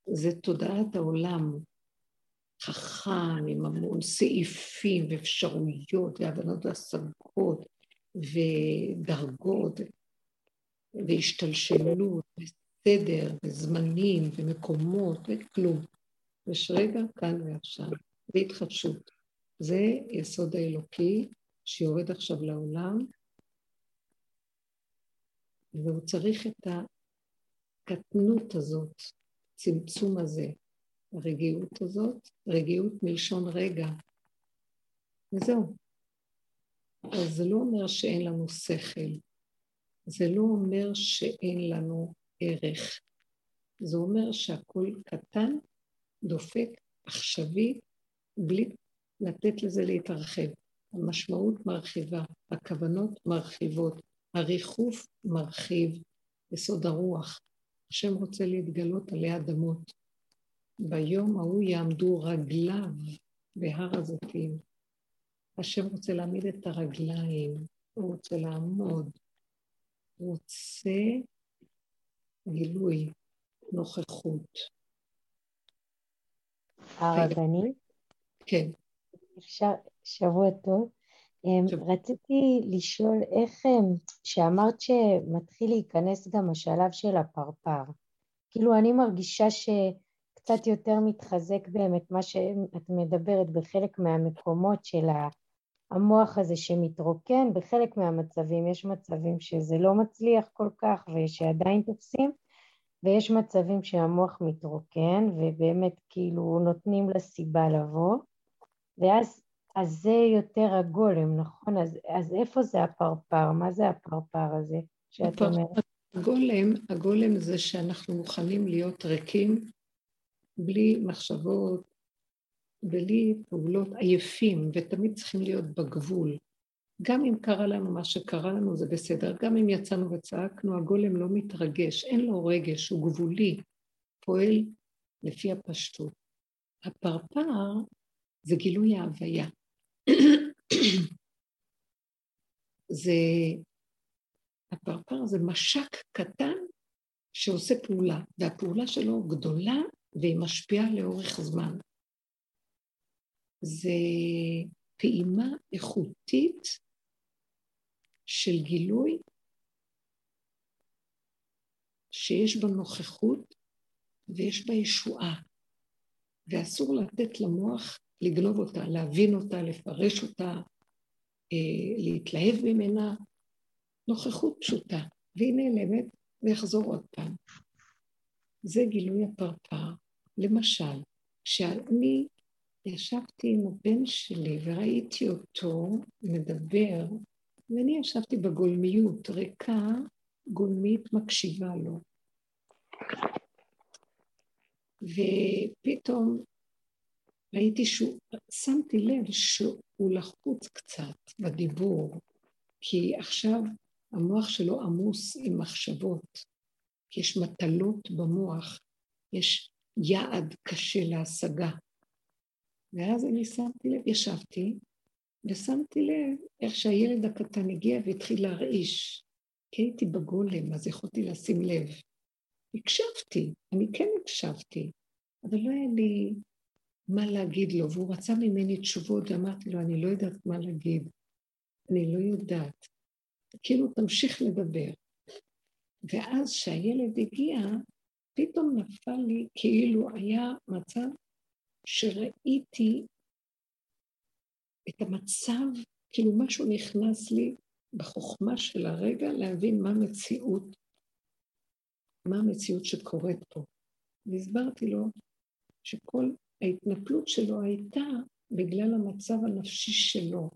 זה תודעת העולם, חכם, עם המון סעיפים ואפשרויות והבנות והשגות ודרגות והשתלשלות וסדר וזמנים ומקומות וכלום. יש רגע כאן ועכשיו, והתחדשות. זה יסוד האלוקי שיורד עכשיו לעולם, והוא צריך את הקטנות הזאת, צמצום הזה, הרגיעות הזאת, רגיעות מלשון רגע, וזהו. אז זה לא אומר שאין לנו שכל, זה לא אומר שאין לנו ערך, זה אומר שהכל קטן, דופק, עכשווי, בלי לתת לזה להתרחב. המשמעות מרחיבה, הכוונות מרחיבות, הריחוף מרחיב, יסוד הרוח. השם רוצה להתגלות עלי אדמות. ביום ההוא יעמדו רגליו בהר הזיתים. השם רוצה להעמיד את הרגליים, הוא רוצה לעמוד, הוא רוצה גילוי, נוכחות. הרבנית? כן. אפשר, שבוע טוב. אמ, רציתי לשאול איך, אמ, שאמרת שמתחיל להיכנס גם השלב של הפרפר. כאילו אני מרגישה שקצת יותר מתחזק באמת מה שאת מדברת בחלק מהמקומות של המוח הזה שמתרוקן, בחלק מהמצבים יש מצבים שזה לא מצליח כל כך ושעדיין תופסים, ויש מצבים שהמוח מתרוקן ובאמת כאילו נותנים לסיבה לבוא, ואז אז זה יותר הגולם, נכון? אז, אז איפה זה הפרפר? מה זה הפרפר הזה שאת אומרת? הגולם, הגולם זה שאנחנו מוכנים להיות ריקים, בלי מחשבות, בלי פעולות, עייפים, ותמיד צריכים להיות בגבול. גם אם קרה לנו מה שקרה לנו זה בסדר, גם אם יצאנו וצעקנו, הגולם לא מתרגש, אין לו רגש, הוא גבולי, פועל לפי הפשטות. הפרפר זה גילוי ההוויה. [COUGHS] זה, הפרפר זה משק קטן שעושה פעולה, והפעולה שלו גדולה והיא משפיעה לאורך זמן. זה פעימה איכותית של גילוי שיש בה נוכחות ויש בה ישועה, ואסור לתת למוח לגנוב אותה, להבין אותה, לפרש אותה, אה, להתלהב ממנה, נוכחות פשוטה, והיא נעלמת ויחזור עוד פעם. זה גילוי הפרפר. למשל, כשאני ישבתי עם הבן שלי וראיתי אותו מדבר, ואני ישבתי בגולמיות, ריקה, גולמית מקשיבה לו. ופתאום ראיתי שהוא, שמתי לב שהוא לחוץ קצת בדיבור, כי עכשיו המוח שלו עמוס עם מחשבות, יש מטלות במוח, יש יעד קשה להשגה. ואז אני שמתי לב, ישבתי, ושמתי לב איך שהילד הקטן הגיע והתחיל להרעיש. כי הייתי בגולם, אז יכולתי לשים לב. הקשבתי, אני כן הקשבתי, אבל לא היה לי מה להגיד לו, והוא רצה ממני תשובות, ואמרתי לו, אני לא יודעת מה להגיד, אני לא יודעת. כאילו, תמשיך לדבר. ואז כשהילד הגיע, פתאום נפל לי כאילו היה מצב שראיתי את המצב, כאילו משהו נכנס לי בחוכמה של הרגע להבין מה המציאות, מה המציאות שקורית פה. והסברתי לו שכל ההתנפלות שלו הייתה בגלל המצב הנפשי שלו,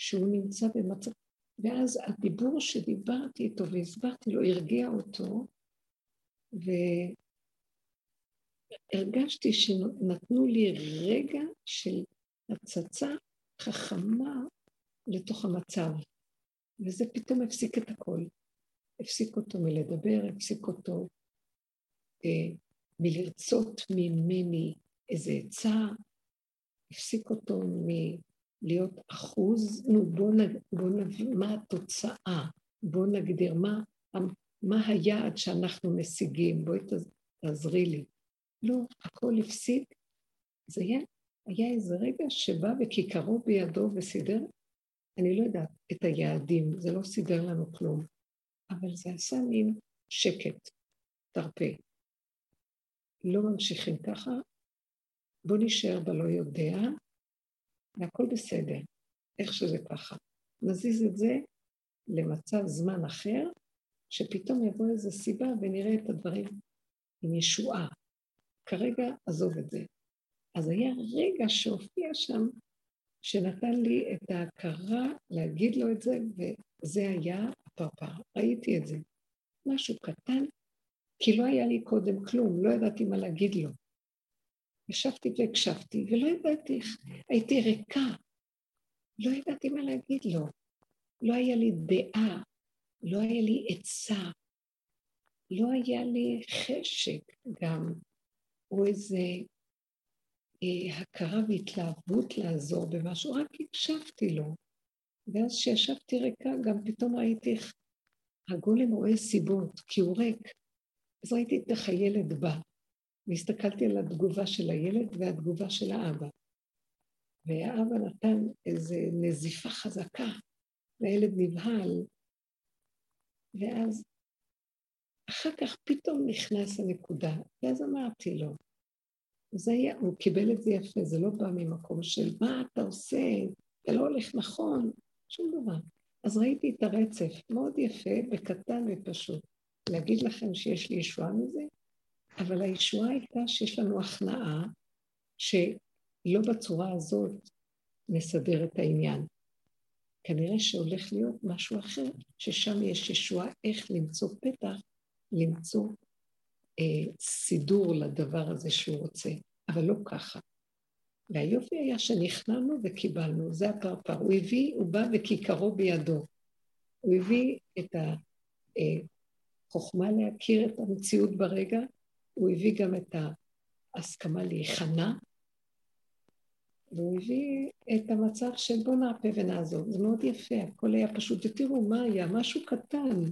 שהוא נמצא במצב... ואז הדיבור שדיברתי איתו והסברתי לו הרגיע אותו, והרגשתי שנתנו לי רגע של הצצה חכמה לתוך המצב, וזה פתאום הפסיק את הכל. הפסיק אותו מלדבר, הפסיק אותו אה, מלרצות ממני איזה עצה, הפסיק אותו מלהיות אחוז, נו בואו בוא נבין מה התוצאה, בואו נגדיר מה, מה היעד שאנחנו משיגים, בואי תעזרי לי. לא, הכל הפסיק. זה היה, היה איזה רגע שבא וכיכרו בידו וסידר, אני לא יודעת, את היעדים, זה לא סידר לנו כלום, אבל זה עשה מין שקט, תרפה. לא ממשיכים ככה, בוא נשאר בלא יודע, והכל בסדר, איך שזה ככה. נזיז את זה למצב זמן אחר, שפתאום יבוא איזו סיבה ונראה את הדברים עם ישועה. כרגע עזוב את זה. אז היה רגע שהופיע שם, שנתן לי את ההכרה להגיד לו את זה, וזה היה הפרפר. ראיתי את זה. משהו קטן, כי לא היה לי קודם כלום, לא ידעתי מה להגיד לו. ישבתי והקשבתי, ולא ידעתי הייתי ריקה. לא ידעתי מה להגיד לו. לא היה לי דעה, לא היה לי עצה, לא היה לי חשק גם, או איזה אה, הכרה והתלהבות לעזור במשהו, רק הקשבתי לו. ואז כשישבתי ריקה, גם פתאום ראיתי איך הגולם רואה סיבות, כי הוא ריק. אז ראיתי את הילד בא, והסתכלתי על התגובה של הילד והתגובה של האבא. והאבא נתן איזו נזיפה חזקה, והילד נבהל, ואז אחר כך פתאום נכנס הנקודה, ואז אמרתי לו, זה היה, הוא קיבל את זה יפה, זה לא בא ממקום של מה אתה עושה, זה לא הולך נכון, שום דבר. אז ראיתי את הרצף, מאוד יפה וקטן ופשוט. להגיד לכם שיש לי ישועה מזה? אבל הישועה הייתה שיש לנו הכנעה שלא בצורה הזאת נסדר את העניין. כנראה שהולך להיות משהו אחר, ששם יש ישועה איך למצוא פתח, למצוא אה, סידור לדבר הזה שהוא רוצה, אבל לא ככה. והיופי היה שנכנענו וקיבלנו, זה הפרפר. הוא הביא, הוא בא וכיכרו בידו. הוא הביא את החוכמה להכיר את המציאות ברגע, הוא הביא גם את ההסכמה להיכנע, והוא הביא את המצב של בוא נרפה ונעזוב. זה מאוד יפה, הכל היה פשוט, ותראו מה היה, משהו קטן,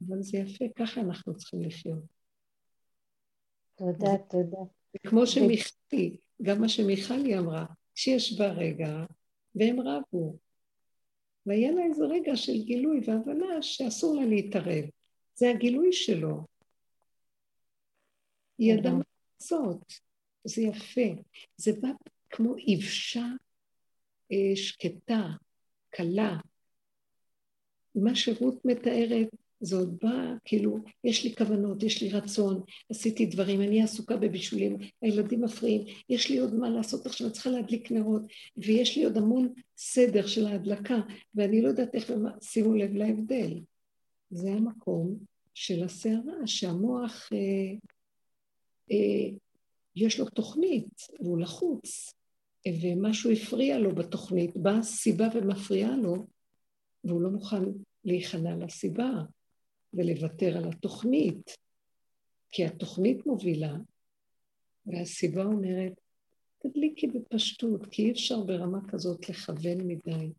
אבל זה יפה, ככה אנחנו צריכים לחיות. תודה, תודה. כמו שמיכלי, גם מה שמיכלי אמרה, שיש בה רגע, והם רבו. והיה לה איזה רגע של גילוי והבנה שאסור לה להתערב. זה הגילוי שלו. היא מה לעשות. זה יפה. זה בא כמו יבשה אה, שקטה, קלה. מה שרות מתארת זה עוד בא, כאילו, יש לי כוונות, יש לי רצון, עשיתי דברים, אני עסוקה בבישולים, הילדים מפריעים, יש לי עוד מה לעשות עכשיו, אני צריכה להדליק נרות, ויש לי עוד המון סדר של ההדלקה, ואני לא יודעת איך, שימו לב להבדל. זה המקום של הסערה, שהמוח, אה, אה, יש לו תוכנית, והוא לחוץ, ומשהו הפריע לו בתוכנית, באה סיבה ומפריעה לו, והוא לא מוכן להיכנע לסיבה. ולוותר על התוכנית, כי התוכנית מובילה, והסיבה אומרת, תדליקי בפשטות, כי אי אפשר ברמה כזאת לכוון מדי.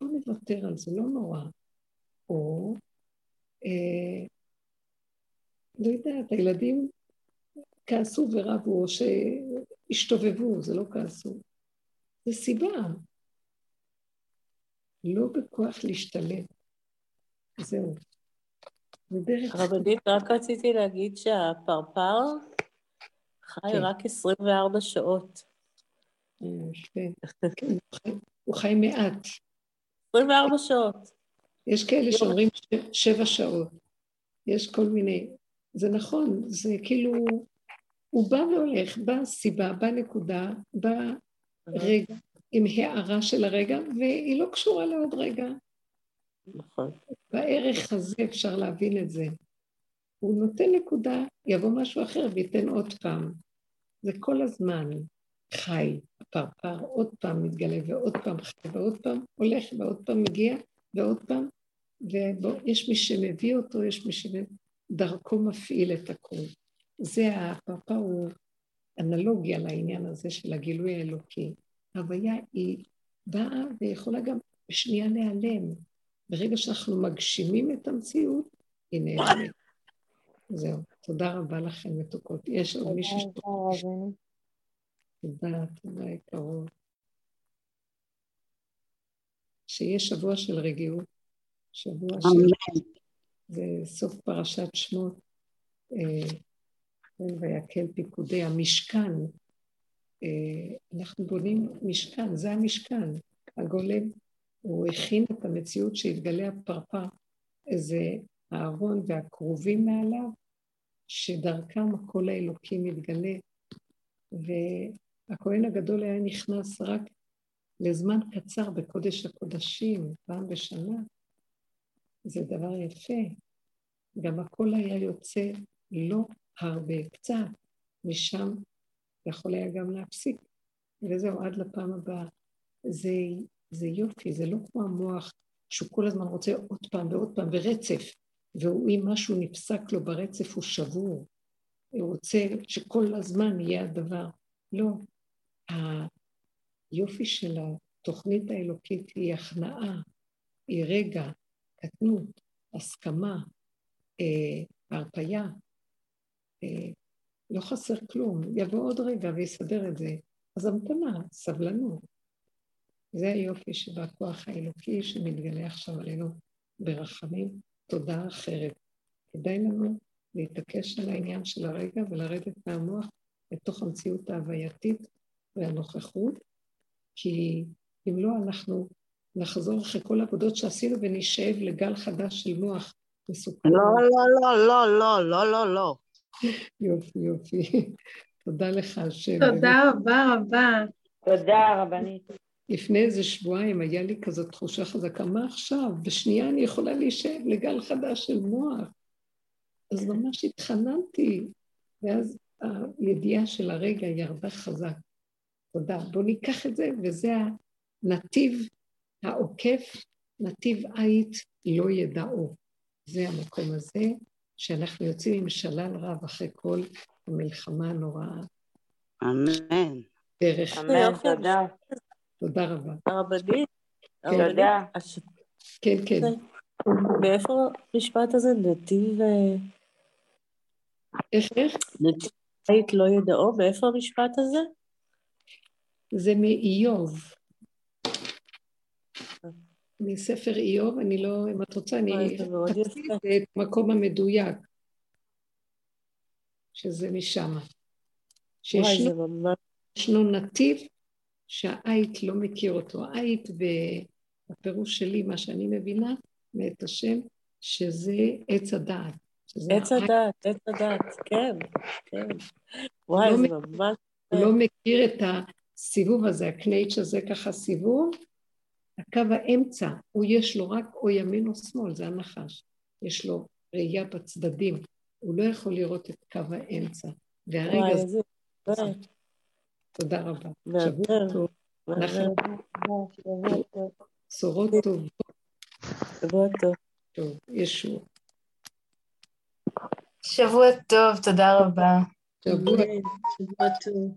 בואו נוותר על זה, לא נורא. או, אה, לא יודעת, הילדים כעסו ורבו, או שהשתובבו, זה לא כעסו. זה סיבה. לא בכוח להשתלט. זהו. רבנית, רק רציתי להגיד שהפרפר חי כן. רק 24 שעות. הוא חי מעט. 24 שעות. יש כאלה שאומרים שבע שעות. יש כל מיני... זה נכון, זה כאילו הוא בא והולך בסיבה, בנקודה, ברגע, עם הערה של הרגע, והיא לא קשורה לעוד רגע. נכון. בערך הזה אפשר להבין את זה. הוא נותן נקודה, יבוא משהו אחר וייתן עוד פעם. זה כל הזמן חי, הפרפר עוד פעם מתגלה ועוד פעם חי ועוד פעם הולך ועוד פעם מגיע ועוד פעם, ויש מי שמביא אותו, יש מי שדרכו מפעיל את הכול. זה הפרפר הוא אנלוגיה לעניין הזה של הגילוי האלוקי. ההוויה היא באה ויכולה גם בשנייה להיעלם. ברגע שאנחנו מגשימים את המציאות, היא נעלמת. זהו. תודה רבה לכם, מתוקות. יש עוד מישהו ש... תודה, תודה יקרות. שיהיה שבוע של רגיעות, שבוע של... זה סוף פרשת שמות, אה, כן, ויקל פיקודי המשכן. אה, אנחנו בונים משכן, זה המשכן. הגולם, הוא הכין את המציאות שהתגלה הפרפר, איזה הארון והקרובים מעליו, שדרכם הקול האלוקי מתגלה, והכהן הגדול היה נכנס רק לזמן קצר בקודש הקודשים, פעם בשנה. זה דבר יפה. גם הקול היה יוצא לא הרבה, קצת, משם יכול היה גם להפסיק. וזהו, עד לפעם הבאה. זה, זה יופי, זה לא כמו המוח שהוא כל הזמן רוצה עוד פעם ועוד פעם, ורצף. ואם משהו נפסק לו ברצף הוא שבור, הוא רוצה שכל הזמן יהיה הדבר. לא. היופי של התוכנית האלוקית היא הכנעה, היא רגע, קטנות, הסכמה, אה, הרפייה. אה, לא חסר כלום, יבוא עוד רגע ויסדר את זה. אז המתנה, סבלנות. זה היופי שבכוח האלוקי שמתגלה עכשיו עלינו ברחמים. תודה אחרת. כדאי לנו להתעקש על העניין של הרגע ולרדת מהמוח לתוך המציאות ההווייתית והנוכחות, כי אם לא, אנחנו נחזור אחרי כל העבודות שעשינו ונשאב לגל חדש של מוח מסוכן. לא, לא, לא, לא, לא, לא, לא, לא. יופי, יופי. תודה לך, השם. תודה רבה רבה. תודה, רבנית. לפני איזה שבועיים היה לי כזאת תחושה חזקה, מה עכשיו? בשנייה אני יכולה להישאר לגל חדש של מוח. אז ממש התחננתי, ואז הידיעה של הרגע ירדה חזק. תודה. בואו ניקח את זה, וזה הנתיב העוקף, נתיב עית לא ידעו. זה המקום הזה, שאנחנו יוצאים עם שלל רב אחרי כל המלחמה הנוראה. אמן. דרך. אמן, תודה. תודה רבה. הרבנית? תודה. כן, כן. מאיפה המשפט הזה? נתיב... אה, איך, איך? נתיב בית לא ידעו? מאיפה המשפט הזה? זה מאיוב. מספר איוב, אני לא, אם את רוצה, אני אציג את המקום המדויק, שזה משם. שישנו נתיב שהעית לא מכיר אותו. העית, בפירוש שלי, מה שאני מבינה, מאת השם, שזה עץ הדעת. עץ הדעת, עץ הדעת, כן, כן. וואי, לא זה ממש... הוא לא מכיר את הסיבוב הזה, הקנייץ' הזה ככה סיבוב, הקו האמצע, הוא יש לו רק או ימין או שמאל, זה הנחש. יש לו ראייה בצדדים, הוא לא יכול לראות את קו האמצע. והרגע זה... תודה רבה. שבוע טוב. בשורות טובות. שבוע טוב. טוב, ישוע. שבוע טוב, תודה רבה. שבוע שבוע טוב.